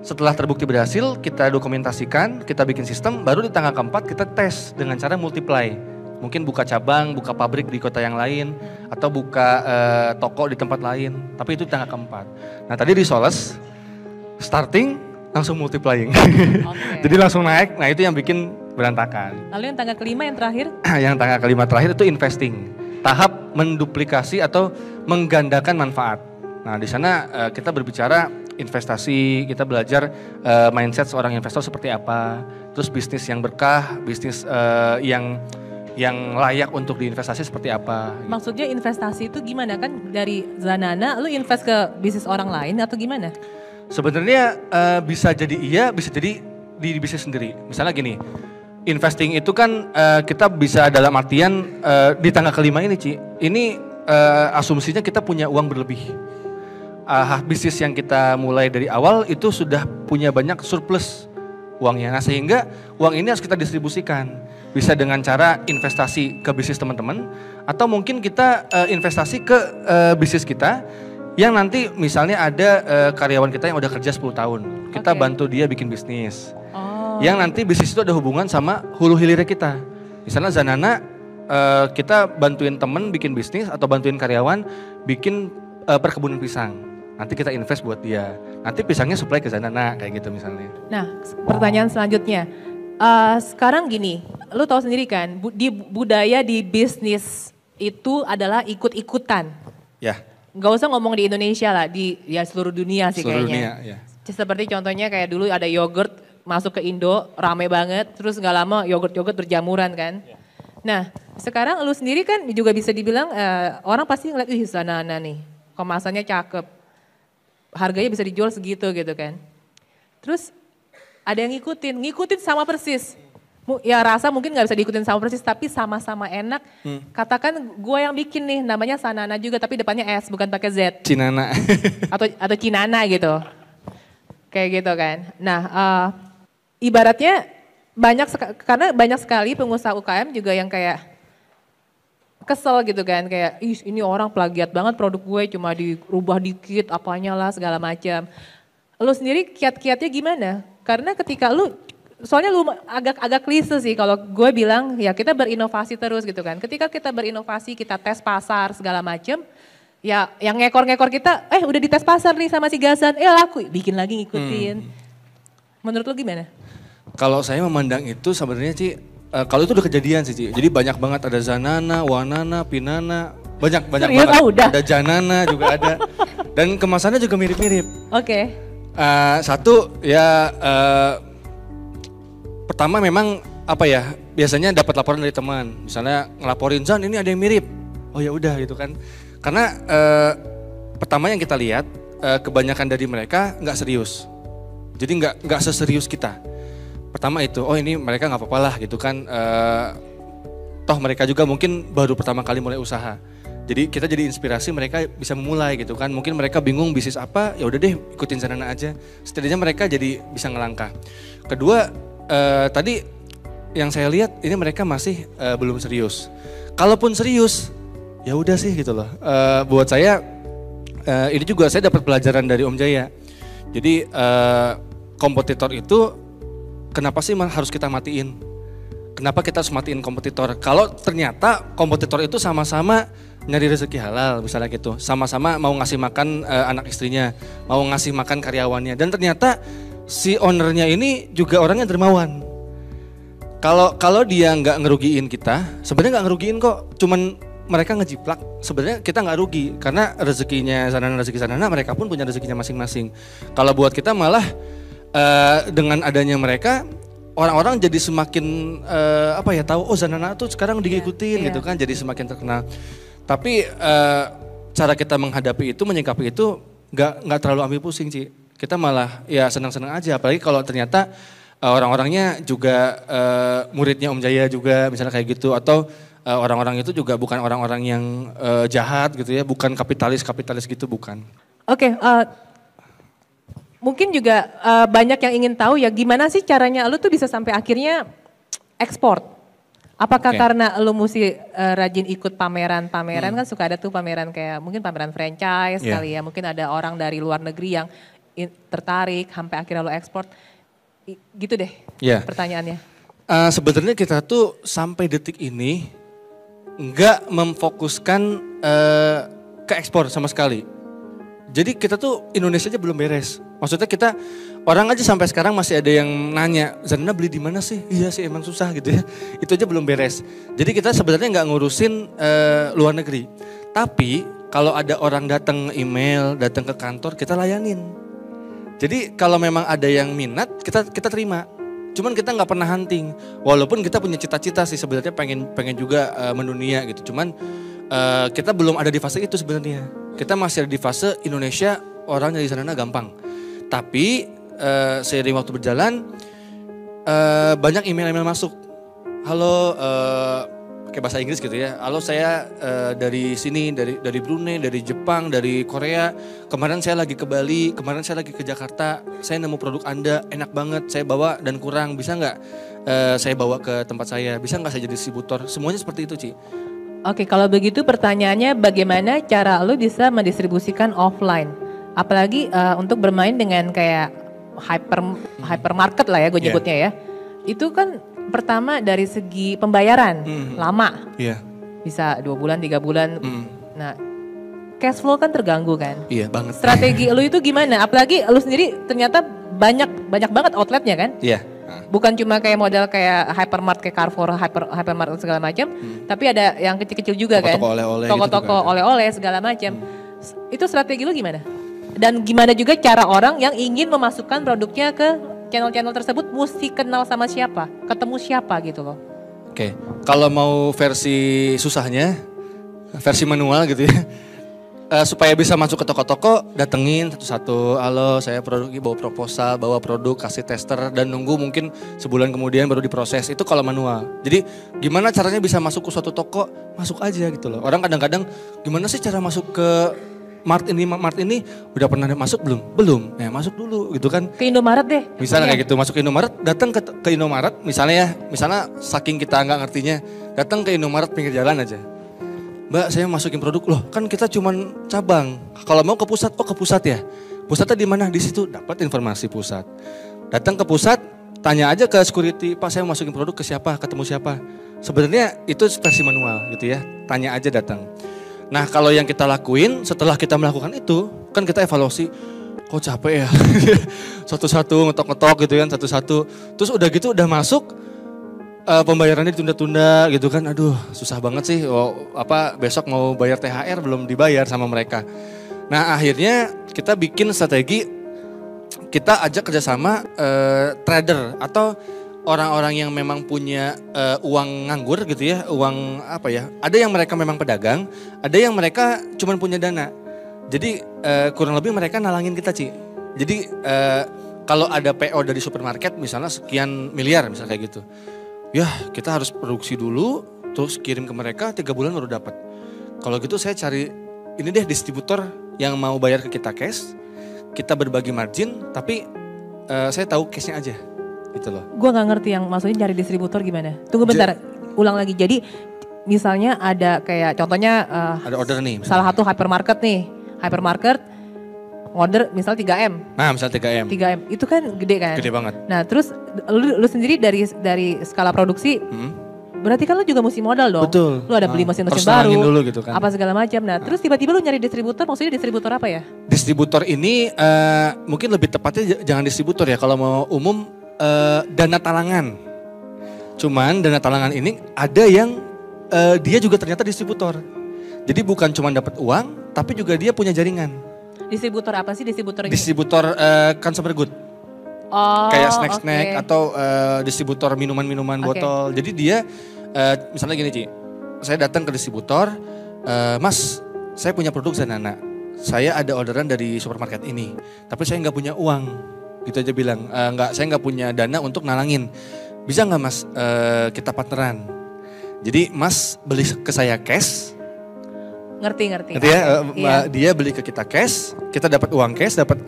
Setelah terbukti berhasil, kita dokumentasikan, kita bikin sistem, baru di tangga keempat kita tes dengan cara multiply. Mungkin buka cabang, buka pabrik di kota yang lain, atau buka eh, toko di tempat lain. Tapi itu di tangga keempat. Nah tadi di Soles, starting langsung multiplying. Oke. Jadi langsung naik, nah itu yang bikin berantakan. Lalu yang tangga kelima yang terakhir? yang tangga kelima terakhir itu investing. Tahap menduplikasi atau menggandakan manfaat. Nah, di sana eh, kita berbicara investasi, kita belajar eh, mindset seorang investor seperti apa, terus bisnis yang berkah, bisnis eh, yang yang layak untuk diinvestasi seperti apa. Maksudnya investasi itu gimana kan dari Zanana lu invest ke bisnis orang lain atau gimana? Sebenarnya eh, bisa jadi iya, bisa jadi di, di bisnis sendiri. Misalnya gini, investing itu kan eh, kita bisa dalam artian eh, di tangga kelima ini, Ci. Ini eh, asumsinya kita punya uang berlebih. Ah, bisnis yang kita mulai dari awal itu sudah punya banyak surplus uangnya. Nah, sehingga uang ini harus kita distribusikan. bisa dengan cara investasi ke bisnis teman-teman atau mungkin kita eh, investasi ke eh, bisnis kita yang nanti misalnya ada eh, karyawan kita yang udah kerja 10 tahun. Kita Oke. bantu dia bikin bisnis. Oh. Yang nanti bisnis itu ada hubungan sama hulu hilirnya kita. Misalnya Zanana eh, kita bantuin temen bikin bisnis atau bantuin karyawan bikin eh, perkebunan pisang. Nanti kita invest buat dia. Nanti pisangnya supply ke Zanana kayak gitu misalnya. Nah, pertanyaan selanjutnya. Eh, sekarang gini, lu tahu sendiri kan, bu- di budaya di bisnis itu adalah ikut-ikutan. Ya, Gak usah ngomong di Indonesia lah, di ya seluruh dunia sih seluruh kayaknya. dunia ya. Seperti contohnya kayak dulu ada yogurt masuk ke Indo, rame banget, terus nggak lama yogurt-yogurt berjamuran kan. Nah, sekarang lu sendiri kan juga bisa dibilang eh, orang pasti ngeliat, ih Zanana nih, kemasannya cakep, harganya bisa dijual segitu gitu kan. Terus ada yang ngikutin, ngikutin sama persis. Ya rasa mungkin nggak bisa diikutin sama persis, tapi sama-sama enak. Katakan gue yang bikin nih, namanya Sanana juga, tapi depannya S, bukan pakai Z Cinana. atau atau Cinana gitu. Kayak gitu kan. Nah, eh, ibaratnya banyak karena banyak sekali pengusaha UKM juga yang kayak kesel gitu kan kayak ih ini orang plagiat banget produk gue cuma dirubah dikit apanya lah segala macam. Lu sendiri kiat-kiatnya gimana? Karena ketika lu soalnya lu agak-agak klise sih kalau gue bilang ya kita berinovasi terus gitu kan. Ketika kita berinovasi, kita tes pasar segala macam, ya yang ngekor-ngekor kita eh udah dites pasar nih sama si Gazan, eh laku, bikin lagi ngikutin. Menurut lu gimana? Kalau saya memandang itu sebenarnya Ci, eh, kalau itu udah kejadian sih Ci. Jadi banyak banget ada Zanana, Wanana, Pinana, banyak banyak Serius? banget. Ah, udah. Ada Janana juga ada. Dan kemasannya juga mirip-mirip. Oke. Eh, satu ya eh, pertama memang apa ya biasanya dapat laporan dari teman misalnya ngelaporin Zan ini ada yang mirip oh ya udah gitu kan karena eh, pertama yang kita lihat eh, kebanyakan dari mereka nggak serius jadi nggak nggak seserius kita pertama itu oh ini mereka nggak apa-apa lah gitu kan. Eh, toh mereka juga mungkin baru pertama kali mulai usaha. Jadi kita jadi inspirasi mereka bisa memulai gitu kan. Mungkin mereka bingung bisnis apa ya udah deh ikutin Zanana aja. Setidaknya mereka jadi bisa ngelangkah. Kedua eh, tadi yang saya lihat ini mereka masih eh, belum serius. Kalaupun serius ya udah sih gitu loh. Buat saya ini juga saya dapat pelajaran dari Om Jaya. Jadi kompetitor itu kenapa sih harus kita matiin Kenapa kita harus matiin kompetitor? Kalau ternyata kompetitor itu sama-sama nyari rezeki halal misalnya gitu, sama-sama mau ngasih makan eh, anak istrinya, mau ngasih makan karyawannya, dan ternyata si ownernya ini juga orangnya dermawan. Kalau kalau dia nggak ngerugiin kita, sebenarnya nggak ngerugiin kok, cuman mereka ngejiplak. Sebenarnya kita nggak rugi karena rezekinya sanana rezeki sanana, mereka pun punya rezekinya masing-masing. Kalau buat kita malah eh, dengan adanya mereka orang-orang jadi semakin eh, apa ya tahu oh Zanana tuh sekarang diikutin iya. gitu kan jadi semakin terkenal. Tapi eh, cara kita menghadapi itu menyikapi itu nggak nggak terlalu ambil pusing sih. Kita malah ya senang-senang aja apalagi kalau ternyata eh, orang-orangnya juga eh, muridnya Om Jaya juga misalnya kayak gitu atau eh, orang-orang itu juga bukan orang-orang yang eh, jahat gitu ya, bukan kapitalis-kapitalis gitu bukan. Oke, eh, mungkin juga eh, banyak yang ingin tahu ya gimana sih caranya lu tuh bisa sampai akhirnya ekspor. Apakah Oke. karena lu mesti eh, rajin ikut pameran-pameran kan suka ada tuh pameran kayak mungkin pameran franchise Iya. kali ya, mungkin ada orang dari luar negeri yang in- tertarik sampai akhirnya lu ekspor. I- gitu deh Iya. pertanyaannya. Eh, sebenarnya kita tuh sampai detik ini nggak memfokuskan eh, ke ekspor sama sekali. Jadi kita tuh Indonesia aja belum beres. Maksudnya kita orang aja sampai sekarang masih ada yang nanya, Zanana beli di mana sih? Iya sih emang susah gitu ya. Itu aja belum beres. Jadi kita sebenarnya nggak ngurusin eh, luar negeri. Tapi kalau ada orang datang email, datang ke kantor, kita layanin. Jadi kalau memang ada yang minat, kita kita terima. Cuman kita nggak pernah hunting. Walaupun kita punya cita-cita sih sebenarnya pengen pengen juga eh, mendunia gitu. Cuman eh, kita belum ada di fase itu sebenarnya. Kita masih ada di fase Indonesia orang dari sana gampang. Tapi eh, seiring waktu berjalan eh, banyak email-email masuk. Halo, eh, pakai bahasa Inggris gitu ya. Halo saya eh, dari sini dari dari Brunei, dari Jepang, dari Korea. Kemarin saya lagi ke Bali, kemarin saya lagi ke Jakarta. Saya nemu produk Anda enak banget. Saya bawa dan kurang. Bisa nggak eh, saya bawa ke tempat saya? Bisa nggak saya jadi distributor? Semuanya seperti itu, Ci. Oke, kalau begitu pertanyaannya bagaimana cara lu bisa mendistribusikan offline? Apalagi eh, untuk bermain dengan kayak hyper hypermarket lah ya gue Iya. nyebutnya ya. Itu kan pertama dari segi pembayaran Hmm. lama, Iya. bisa dua bulan, tiga bulan. Hmm. Nah, cash flow kan terganggu kan. Iya banget. Strategi lu itu gimana? Apalagi lu sendiri ternyata banyak banyak banget outletnya kan? Iya. Bukan cuma kayak model kayak hypermart kayak Carrefour, hyper hypermart segala macam, tapi ada yang kecil-kecil juga kan. Hmm. Toko-toko oleh-oleh gitu Toko-toko ada. Hmm. oleh-oleh segala macam. S- Itu strategi lu gimana? Dan gimana juga cara orang yang ingin memasukkan produknya ke channel-channel tersebut mesti kenal sama siapa, ketemu siapa gitu loh. Oke, kalau mau versi susahnya, versi manual gitu ya, eh, supaya bisa masuk ke toko-toko, datengin satu-satu. Halo, saya produk bawa proposal, bawa produk, kasih tester, dan nunggu mungkin sebulan kemudian baru diproses. Itu kalau manual. Jadi gimana caranya bisa masuk ke suatu toko? Masuk aja gitu loh. Orang kadang-kadang gimana sih cara masuk ke Mart ini, Mart ini udah pernah masuk belum? Belum. Ya masuk dulu gitu kan. Ke Indomaret deh. Misalnya kayak gitu masuk ke Indomaret, datang ke, ke Indomaret, misalnya ya, misalnya saking kita nggak ngertinya, datang ke Indomaret pinggir jalan aja. Mbak, saya masukin produk loh, kan kita cuman cabang. Kalau mau ke pusat, oh ke pusat ya. Pusatnya di mana? Di situ dapat informasi pusat. Datang ke pusat, tanya aja ke security, Pak saya masukin produk ke siapa, ketemu siapa. Sebenarnya itu versi manual gitu ya, tanya aja datang. Nah kalau yang kita lakuin setelah kita melakukan itu, kan kita evaluasi, kok capek ya. Satu-satu ngetok-ngetok gitu kan, satu-satu. Terus udah gitu udah masuk, eh, pembayarannya ditunda-tunda gitu kan. Aduh susah banget sih, oh, apa besok mau bayar THR belum dibayar sama mereka. Nah akhirnya kita bikin strategi, kita ajak kerjasama eh, trader atau orang-orang yang memang punya eh, uang nganggur gitu ya, uang apa ya? Ada yang mereka memang pedagang, ada yang mereka cuma punya dana. Jadi eh, kurang lebih mereka nalangin kita Ci. Jadi eh, kalau ada PO dari supermarket misalnya sekian miliar misalnya kayak gitu. Ya kita harus produksi dulu, terus kirim ke mereka tiga bulan baru dapat. Kalau gitu saya cari ini deh distributor yang mau bayar ke kita cash, kita berbagi margin, tapi eh, saya tahu cashnya aja, gitu loh. Gue nggak ngerti yang maksudnya cari distributor gimana. Tunggu bentar, ulang lagi. Jadi misalnya ada kayak contohnya eh, Ada order nih. misalnya. salah satu hypermarket nih, hypermarket order misal 3M, Nah misalnya 3M, 3M itu kan gede kan. gede banget. Nah terus lu, lu sendiri dari dari skala produksi Hmm. berarti kan lu juga mesti modal dong. Betul. Lu ada beli Ah, mesin-mesin harus baru, dulu gitu kan. apa segala macam. Nah terus tiba-tiba lu nyari distributor, maksudnya distributor apa ya? Distributor ini eh, mungkin lebih tepatnya j- jangan distributor ya, kalau mau umum eh, dana talangan. Cuman dana talangan ini ada yang eh, dia juga ternyata distributor. Jadi bukan cuma dapat uang, tapi juga dia punya jaringan. Distributor apa sih distributor ini? Distributor eh, consumer good. oh, kayak snack-snack oke. atau eh, distributor minuman-minuman Oke. botol. Jadi dia eh, misalnya gini Ci, saya datang ke distributor, eh, Mas, saya punya produk Zanana. Saya ada orderan dari supermarket ini, tapi saya nggak punya uang. Gitu aja bilang, "Eh, nggak, saya nggak punya dana untuk nalangin. Bisa nggak Mas eh, kita partneran? Jadi Mas beli ke saya cash, Ngerti ngerti. Ngerti ya? Iya. eh, Dia beli ke kita cash, kita dapat uang cash, dapat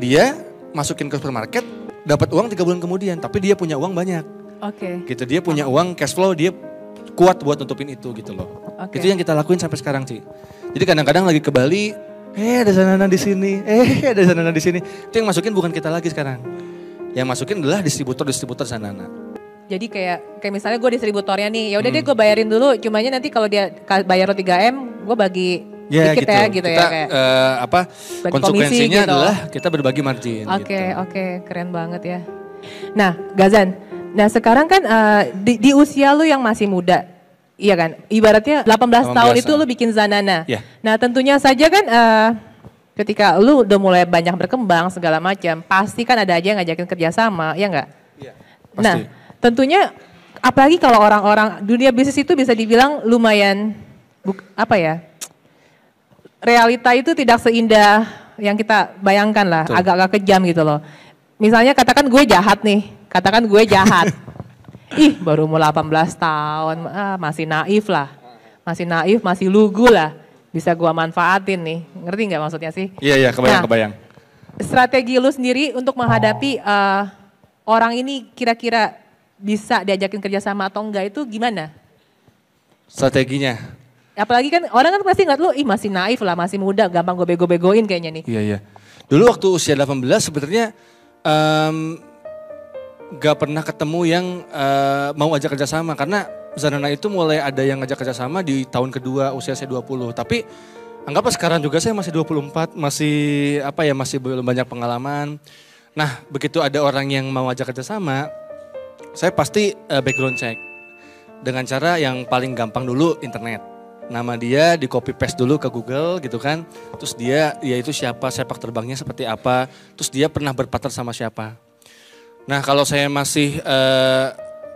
dia masukin ke supermarket, dapat uang tiga bulan kemudian, tapi dia punya uang banyak. Oke. Gitu dia punya uang cash flow, dia kuat buat nutupin itu gitu loh. Oke. Itu yang kita lakuin sampai sekarang sih. Jadi kadang-kadang lagi ke Bali, eh ada sanana di sini, eh ada sanana di sini. Itu yang masukin bukan kita lagi sekarang. Yang masukin adalah distributor-distributor sanana. Jadi kayak kayak misalnya gue distributornya nih, ya udah Hmm. deh gue bayarin dulu, cumanya nanti kalau dia bayar lo 3M, gue bagi dikit ya gitu kita, ya kayak. eh, apa Bagi konsekuensinya gitu. adalah kita berbagi margin. Oke gitu. oke keren banget ya. Nah Gazan, nah sekarang kan eh, di, di usia lu yang masih muda, iya kan? Ibaratnya 18, 18 tahun itu lu bikin Zanana. Iya. Nah tentunya saja kan eh, ketika lu udah mulai banyak berkembang segala macam, pasti kan ada aja yang ngajakin kerjasama, ya nggak? Iya, Nah pasti. tentunya apalagi kalau orang-orang dunia bisnis itu bisa dibilang lumayan buk- apa ya? Realita itu tidak seindah yang kita bayangkan lah, agak-agak kejam gitu loh. Misalnya katakan gue jahat nih, katakan gue jahat. Ih, baru umur 18 tahun, ah, masih naif lah. Masih naif, masih lugu lah. Bisa gua manfaatin nih. Ngerti nggak maksudnya sih? Iya iya kebayang Nah. kebayang. Strategi lu sendiri untuk menghadapi eh, orang ini kira-kira bisa diajakin kerjasama atau enggak itu gimana? Strateginya. Apalagi kan orang kan pasti ngeliat lu, ih masih naif lah, masih muda, gampang gue bego-begoin kayaknya nih. Iya iya. Dulu waktu usia 18 sebenarnya em, gak pernah ketemu yang eh, mau ajak kerjasama karena Zanana itu mulai ada yang ngajak kerjasama di tahun kedua usia saya 20. Tapi anggaplah sekarang juga saya masih 24, masih apa ya masih belum banyak pengalaman. Nah begitu ada orang yang mau ajak kerjasama, saya pasti eh, background check dengan cara yang paling gampang dulu internet. Nama dia di copy paste dulu ke Google gitu kan. Terus dia dia itu siapa, sepak terbangnya seperti apa, terus dia pernah berpartner sama siapa. Nah, kalau saya masih eh,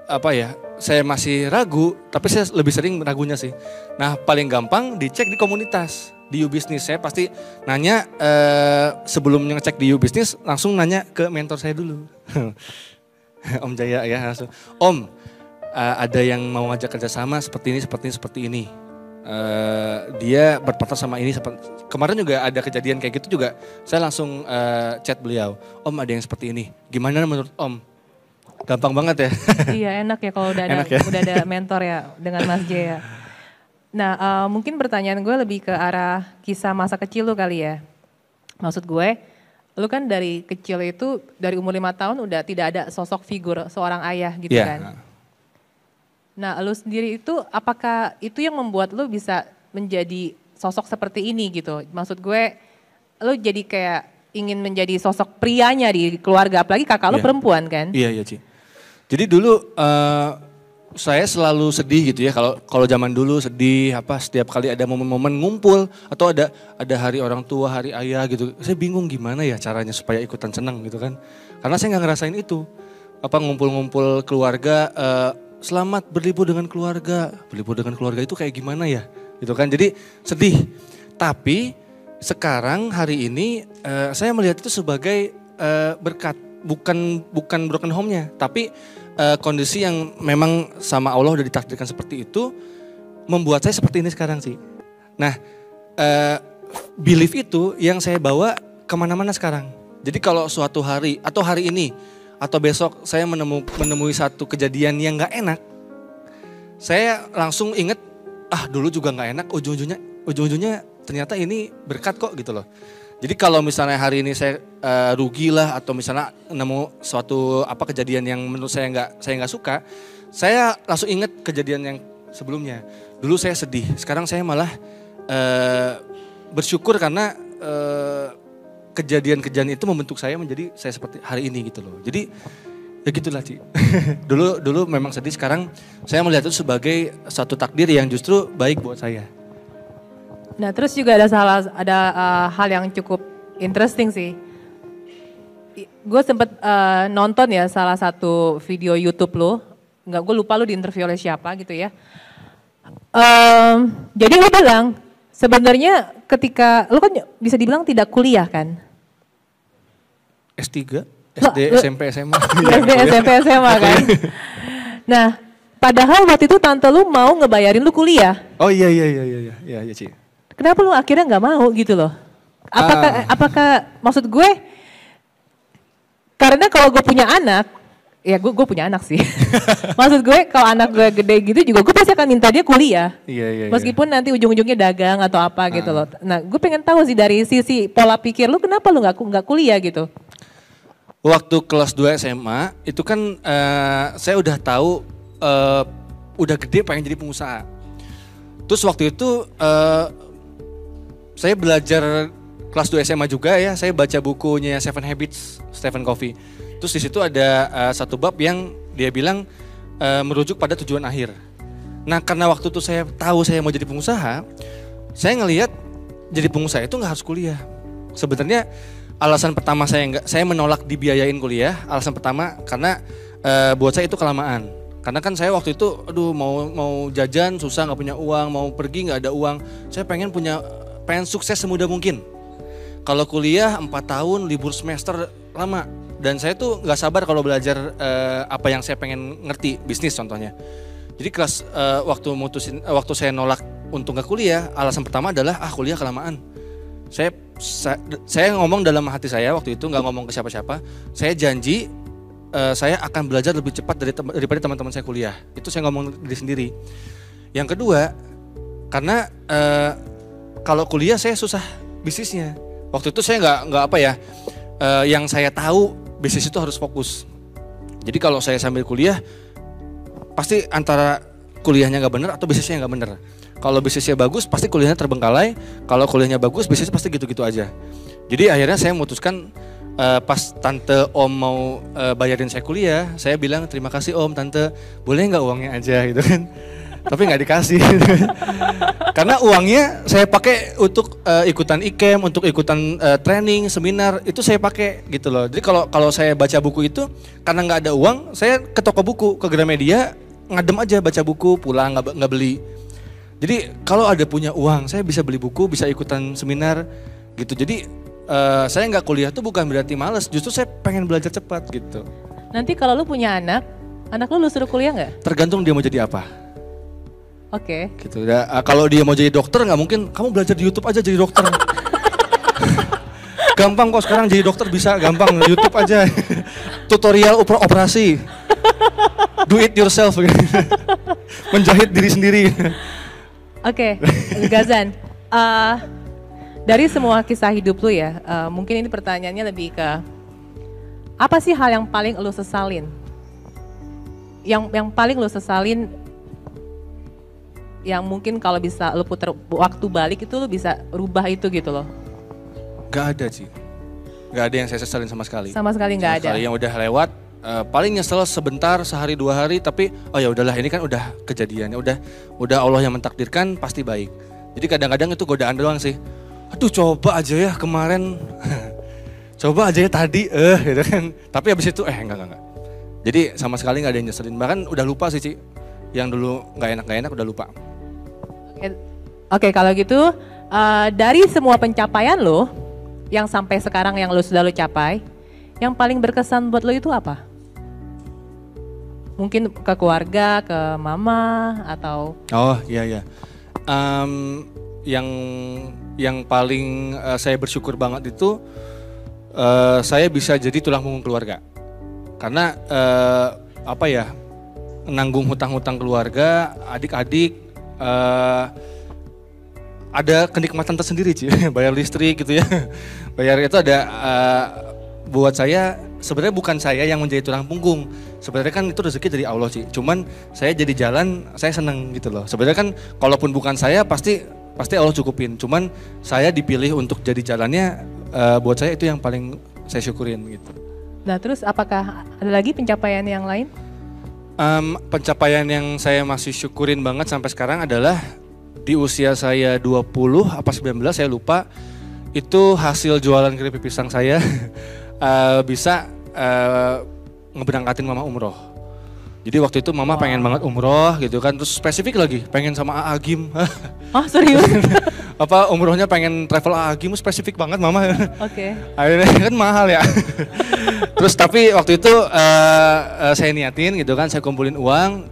apa ya? Saya masih ragu, tapi saya lebih sering ragunya sih. Nah, paling gampang dicek di komunitas di U-Business. Saya pasti nanya eh, sebelum ngecek di U-Business langsung nanya ke mentor saya dulu. Om Jaya ya langsung. Om, eh, ada yang mau ngajak kerjasama seperti ini, seperti ini, seperti ini. Eh, dia berpartner sama ini. Kemarin juga ada kejadian kayak gitu juga. Saya langsung eh, chat beliau. Om ada yang seperti ini. Gimana menurut Om? Gampang banget ya. iya enak ya kalau udah ada Enak ya. udah ada mentor ya dengan Mas Jaya. Nah eh, mungkin pertanyaan gue lebih ke arah kisah masa kecil lu kali ya. Maksud gue, lu kan dari kecil itu dari umur lima tahun udah tidak ada sosok figur seorang ayah gitu Iya. kan. Nah lu sendiri itu apakah itu yang membuat lu bisa menjadi sosok seperti ini gitu? Maksud gue, lu jadi kayak ingin menjadi sosok prianya di keluarga, apalagi kakak lu Iya. perempuan kan? Iya iya Ci. Jadi dulu eh, saya selalu sedih gitu ya kalau kalau zaman dulu sedih apa setiap kali ada momen-momen ngumpul atau ada ada hari orang tua hari ayah gitu saya bingung gimana ya caranya supaya ikutan senang gitu kan karena saya nggak ngerasain itu apa ngumpul-ngumpul keluarga eh, selamat berlibur dengan keluarga. Berlibur dengan keluarga itu kayak gimana ya? Gitu kan? Jadi sedih. Tapi sekarang hari ini eh, saya melihat itu sebagai eh, berkat. Bukan bukan broken home-nya. Tapi eh, kondisi yang memang sama Allah udah ditakdirkan seperti itu membuat saya seperti ini sekarang sih. Nah eh, belief itu yang saya bawa ke mana-mana sekarang. Jadi kalau suatu hari atau hari ini atau besok saya menemu, menemui satu kejadian yang nggak enak. Saya langsung inget ah dulu juga nggak enak ujung-ujungnya ujung-ujungnya ternyata ini berkat kok gitu loh. Jadi kalau misalnya hari ini saya eh, rugi lah atau misalnya nemu suatu apa kejadian yang menurut saya nggak saya nggak suka saya langsung inget kejadian yang sebelumnya. Dulu saya sedih sekarang saya malah eh, bersyukur karena eh, kejadian-kejadian itu membentuk saya menjadi saya seperti hari ini gitu loh jadi ya gitulah Ci. dulu dulu memang sedih sekarang saya melihat itu sebagai satu takdir yang justru baik buat saya Nah terus juga ada salah ada uh, hal yang cukup interesting sih. Gue sempet uh, nonton ya salah satu video YouTube lo, nggak gue lupa lo diinterview oleh siapa gitu ya. Em, jadi lo bilang sebenarnya ketika lo kan bisa dibilang tidak kuliah kan? S3 Loh, SD lo- SMP SMA SD, SMP, SMA kan? Nah padahal waktu itu tante lu mau ngebayarin lu kuliah. oh iya iya iya iya iya iya iya Ci Kenapa lu akhirnya nggak mau gitu loh? Apakah Ah. apakah maksud gue karena kalau gue punya anak, ya gue gue punya anak sih. maksud gue kalau anak gue gede gitu juga gue pasti akan minta dia kuliah. iya iya iya. Meskipun nanti ujung-ujungnya dagang atau apa gitu loh. Nah, gue pengen tahu sih dari sisi pola pikir lu kenapa lu nggak nggak kuliah gitu? Waktu kelas 2 SMA itu kan eh, saya udah tahu eh, udah gede pengen jadi pengusaha. Terus waktu itu eh, saya belajar kelas 2 SMA juga ya, saya baca bukunya Seven Habits Stephen Covey. Terus di situ ada eh, satu bab yang dia bilang eh, merujuk pada tujuan akhir. Nah karena waktu itu saya tahu saya mau jadi pengusaha, saya ngelihat jadi pengusaha itu nggak harus kuliah. Sebenarnya alasan pertama saya nggak, saya menolak dibiayain kuliah. Alasan pertama karena eh, buat saya itu kelamaan. Karena kan saya waktu itu, aduh mau mau jajan susah nggak punya uang, mau pergi nggak ada uang. Saya pengen punya, pengen sukses semudah mungkin. Kalau kuliah 4 tahun libur semester lama. dan saya tuh nggak sabar kalau belajar eh, apa yang saya pengen ngerti bisnis contohnya. Jadi kelas eh, waktu mutusin waktu saya nolak untuk nggak kuliah, alasan pertama adalah ah kuliah kelamaan. Saya sa- saya ngomong dalam hati saya waktu itu nggak ngomong ke siapa-siapa. Saya janji eh, saya akan belajar lebih cepat dari tem- daripada teman-teman saya kuliah. Itu saya ngomong diri sendiri. Yang kedua, karena eh, kalau kuliah saya susah bisnisnya. Waktu itu saya nggak nggak apa ya, eh, yang saya tahu bisnis itu harus fokus. Jadi kalau saya sambil kuliah, pasti antara kuliahnya nggak bener atau bisnisnya nggak bener. Kalau bisnisnya bagus, pasti kuliahnya terbengkalai. Kalau kuliahnya bagus, bisnisnya pasti gitu-gitu aja. Jadi akhirnya saya memutuskan eh, pas tante om mau eh, bayarin saya kuliah, saya bilang terima kasih om tante, boleh nggak uangnya aja gitu kan? Tapi nggak dikasih. Karena uangnya saya pakai untuk eh, ikutan ikem, untuk ikutan eh, training, seminar itu saya pakai gitu loh. Jadi kalau kalau saya baca buku itu karena nggak ada uang, saya ke toko buku, ke Gramedia ngadem aja baca buku, pulang nggak nggak beli. Jadi kalau ada punya uang, saya bisa beli buku, bisa ikutan seminar gitu. Jadi eh, saya nggak kuliah tuh bukan berarti males, justru saya pengen belajar cepat gitu. Nanti kalau lu punya anak, anak lu lu suruh kuliah nggak? Tergantung dia mau jadi apa. Oke. gitu. Ya, kalau dia mau jadi dokter nggak mungkin kamu belajar di YouTube aja jadi dokter. gampang kok sekarang jadi dokter bisa gampang YouTube aja. Tutorial oper- operasi. Do it yourself. Menjahit diri sendiri. Oke, Gazan. eh, dari semua kisah hidup lu ya, eh, mungkin ini pertanyaannya lebih ke apa sih hal yang paling lu sesalin? Yang yang paling lu sesalin yang mungkin kalau bisa lu putar waktu balik itu lu bisa rubah itu gitu loh. Gak ada sih. Gak ada yang saya sesalin sama sekali. Sama sekali nggak Sama ada. sekali yang udah lewat eh, paling nyesel sebentar sehari dua hari tapi oh ya udahlah ini kan udah kejadiannya udah udah Allah yang mentakdirkan pasti baik. Jadi kadang-kadang itu godaan doang sih. Aduh coba aja ya kemarin. coba aja ya tadi eh gitu kan. Tapi habis itu eh enggak enggak enggak. Jadi sama sekali nggak ada yang nyeselin. Bahkan udah lupa sih Ci. Yang dulu nggak enak nggak enak udah lupa. Oke, Oke, kalau gitu eh, dari semua pencapaian lo yang sampai sekarang yang lo sudah lo capai, yang paling berkesan buat lo itu apa? Mungkin ke keluarga, ke mama atau Oh iya iya. Em, yang yang paling eh, saya bersyukur banget itu eh, saya bisa jadi tulang punggung keluarga. Karena eh, apa ya nanggung hutang-hutang keluarga, adik-adik eh, ada kenikmatan tersendiri sih, bayar listrik gitu ya, bayar itu ada eh, buat saya sebenarnya bukan saya yang menjadi tulang punggung. Sebenarnya kan itu rezeki dari Allah sih. Cuman saya jadi jalan, saya seneng gitu loh. Sebenarnya kan kalaupun bukan saya pasti pasti Allah cukupin. Cuman saya dipilih untuk jadi jalannya eh, buat saya itu yang paling saya syukurin gitu. Nah terus apakah ada lagi pencapaian yang lain? Em, pencapaian yang saya masih syukurin banget sampai sekarang adalah di usia saya 20 apa 19 saya lupa itu hasil jualan keripik pisang saya eh, bisa eh, ngeberangkatin mama umroh. Jadi waktu itu mama pengen banget umroh gitu kan, terus spesifik lagi pengen sama AA Gim. Oh serius? apa umrohnya pengen travel AA Gim spesifik banget mama. Oke. Akhirnya kan mahal ya. Terus tapi waktu itu eh, eh, saya niatin gitu kan, saya kumpulin uang,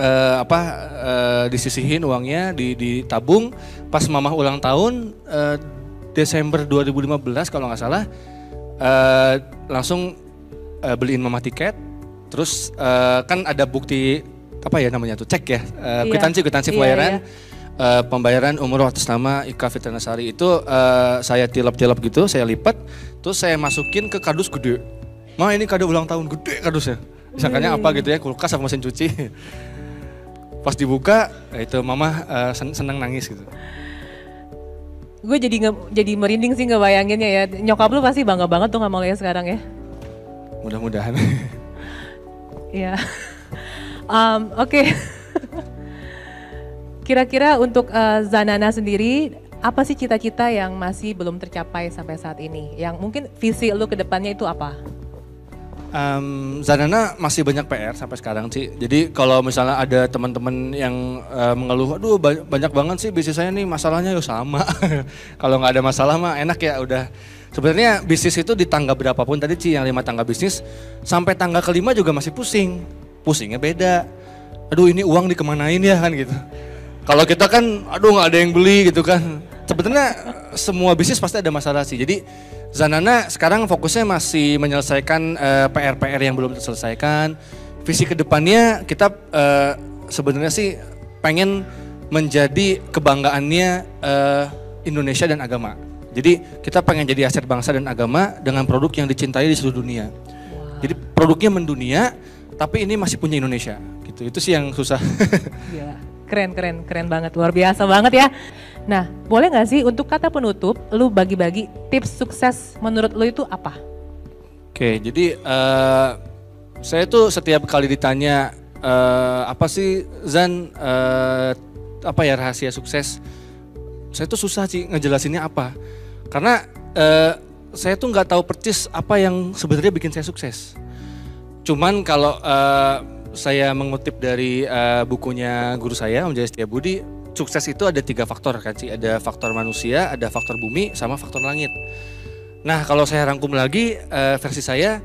eh, apa eh, disisihin uangnya, di, ditabung. Pas mama ulang tahun eh, Desember 2015 kalau nggak salah, eh, langsung eh, beliin mama tiket. Terus eh, kan ada bukti apa ya namanya tuh cek ya, Iya. kwitansi kwitansi Iya, pembayaran. iya. Eh, pembayaran umroh atas nama Ika Fitranasari itu eh, saya tilap-tilap gitu, saya lipat, terus saya masukin ke kardus gede. Ma ini kado ulang tahun gede kardusnya. Disangkanya apa gitu ya, kulkas sama mesin cuci. Pas dibuka, ya itu mama sen- seneng nangis gitu. Gue jadi nge, jadi merinding sih ngebayanginnya ya. Nyokap lu pasti bangga banget tuh sama lo ya sekarang ya. Mudah-mudahan. Iya. Em, Oke. Kira-kira untuk eh, Zanana sendiri, apa sih cita-cita yang masih belum tercapai sampai saat ini? Yang mungkin visi lu ke depannya itu apa? Em, Zanana masih banyak PR sampai sekarang sih. Jadi kalau misalnya ada teman-teman yang eh, mengeluh, aduh ba- banyak banget sih bisnis saya nih masalahnya ya sama. kalau nggak ada masalah mah enak ya udah Sebenarnya bisnis itu di tangga berapapun tadi Ci yang lima tangga bisnis sampai tangga kelima juga masih pusing. Pusingnya beda. Aduh ini uang dikemanain ya kan gitu. Kalau kita kan aduh nggak ada yang beli gitu kan. Sebenarnya semua bisnis pasti ada masalah sih. Jadi Zanana sekarang fokusnya masih menyelesaikan eh, PR-PR yang belum terselesaikan. Visi ke depannya kita eh, sebenarnya sih pengen menjadi kebanggaannya eh, Indonesia dan agama. Jadi kita pengen jadi aset bangsa dan agama dengan produk yang dicintai di seluruh dunia. Jadi produknya mendunia, tapi ini masih punya Indonesia. Gitu. Itu sih yang susah. Gila. Keren, keren, keren banget. Luar biasa banget ya. Nah, boleh nggak sih untuk kata penutup, lu bagi-bagi tips sukses menurut lu itu apa? Oke, jadi eh, saya tuh setiap kali ditanya eh, apa sih Zan eh, apa ya rahasia sukses, saya tuh susah sih ngejelasinnya apa. Karena eh, saya tuh nggak tahu persis apa yang sebenarnya bikin saya sukses. Cuman kalau eh, saya mengutip dari eh, bukunya guru saya Om Jaya Setiabudi, sukses itu ada tiga faktor kan sih. Ada faktor manusia, ada faktor bumi, sama faktor langit. Nah kalau saya rangkum lagi eh, versi saya,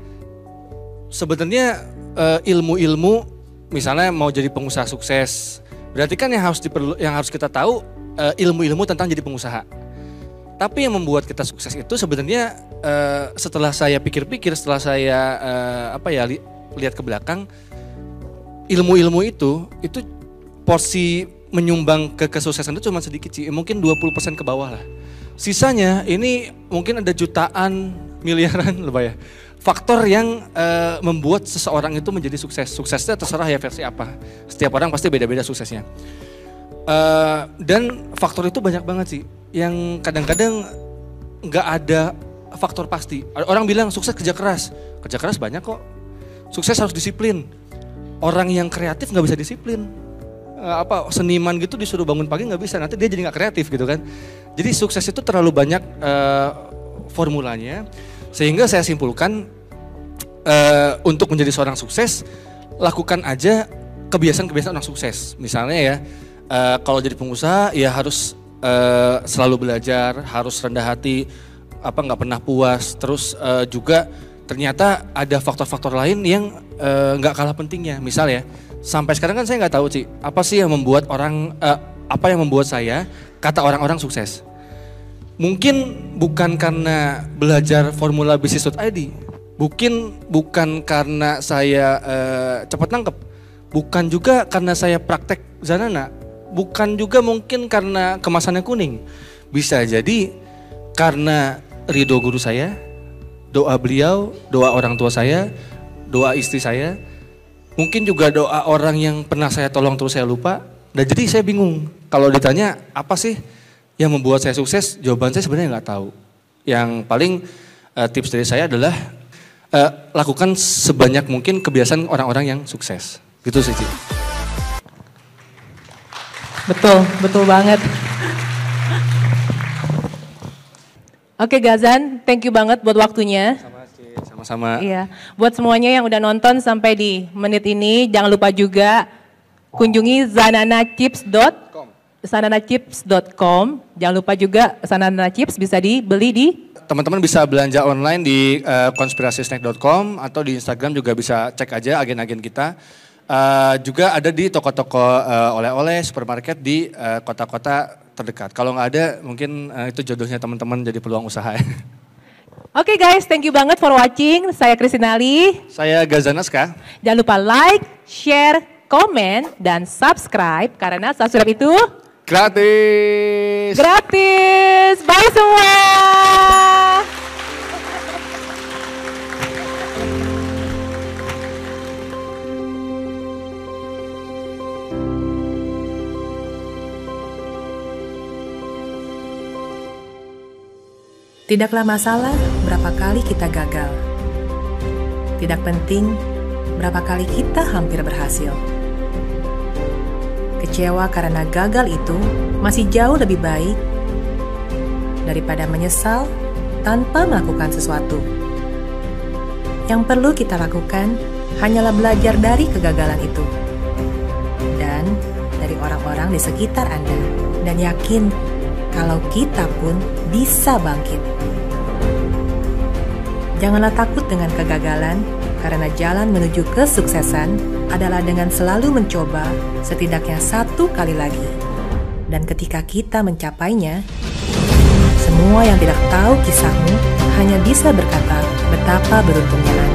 sebenarnya eh, ilmu-ilmu misalnya mau jadi pengusaha sukses, berarti kan yang harus diperlu, yang harus kita tahu eh, ilmu-ilmu tentang jadi pengusaha. Tapi yang membuat kita sukses itu sebenarnya eh, setelah saya pikir-pikir, setelah saya eh, apa ya li- lihat ke belakang, ilmu-ilmu itu itu porsi menyumbang ke kesuksesan itu cuma sedikit sih, mungkin 20% ke bawah lah. Sisanya ini mungkin ada jutaan, miliaran lebih ya. Faktor yang eh, membuat seseorang itu menjadi sukses. Suksesnya terserah ya versi apa. Setiap orang pasti beda-beda suksesnya. Eh, dan faktor itu banyak banget sih. Yang kadang-kadang nggak ada faktor pasti. Orang bilang sukses kerja keras. Kerja keras banyak kok. Sukses harus disiplin. Orang yang kreatif nggak bisa disiplin. Eh, apa seniman gitu disuruh bangun pagi nggak bisa. Nanti dia jadi nggak kreatif gitu kan. Jadi sukses itu terlalu banyak eh, formulanya. Sehingga saya simpulkan eh, untuk menjadi seorang sukses lakukan aja kebiasaan-kebiasaan orang sukses. Misalnya ya eh, kalau jadi pengusaha ya harus eh, selalu belajar, harus rendah hati, apa nggak pernah puas. Terus eh, juga ternyata ada faktor-faktor lain yang nggak kalah pentingnya. Misal ya sampai sekarang kan saya nggak tahu sih apa sih yang membuat orang eh, apa yang membuat saya kata orang-orang sukses. Mungkin bukan karena belajar formula bisnis.id, mungkin bukan karena saya eh, cepat nangkep, bukan juga karena saya praktek Zanana, bukan juga mungkin karena kemasannya kuning. Bisa jadi karena ridho guru saya, doa beliau, doa orang tua saya, doa istri saya, mungkin juga doa orang yang pernah saya tolong terus saya lupa. Dan jadi saya bingung kalau ditanya apa sih yang membuat saya sukses, jawaban saya sebenarnya nggak tahu. Yang paling eh, tips dari saya adalah eh, lakukan sebanyak mungkin kebiasaan orang-orang yang sukses. Gitu sih. Betul, betul banget. Oke Gazan, thank you banget buat waktunya. Sama-sama. Iya, buat semuanya yang udah nonton sampai di menit ini, jangan lupa juga kunjungi zananachips.com. zananachips.com. Jangan lupa juga Zanana Chips bisa dibeli di Teman-teman bisa belanja online di eh, konspirasisnack.com atau di Instagram juga bisa cek aja agen-agen kita. Eh, juga ada di toko-toko eh, oleh-oleh, supermarket di kota-kota terdekat. Kalau nggak ada, mungkin eh, itu jodohnya teman-teman jadi peluang usaha. Oke guys, thank you banget for watching. Saya Kristinali. Saya Gazanaska. Jangan lupa like, share, komen, dan subscribe karena subscribe itu Gratis. gratis. Bye semua. Tidaklah masalah berapa kali kita gagal. Tidak penting berapa kali kita hampir berhasil. Kecewa karena gagal itu masih jauh lebih baik daripada menyesal tanpa melakukan sesuatu. Yang perlu kita lakukan hanyalah belajar dari kegagalan itu dan dari orang-orang di sekitar Anda, dan yakin kalau kita pun bisa bangkit. Janganlah takut dengan kegagalan, karena jalan menuju kesuksesan adalah dengan selalu mencoba setidaknya satu kali lagi. Dan ketika kita mencapainya, semua yang tidak tahu kisahmu hanya bisa berkata betapa beruntungnya Anda.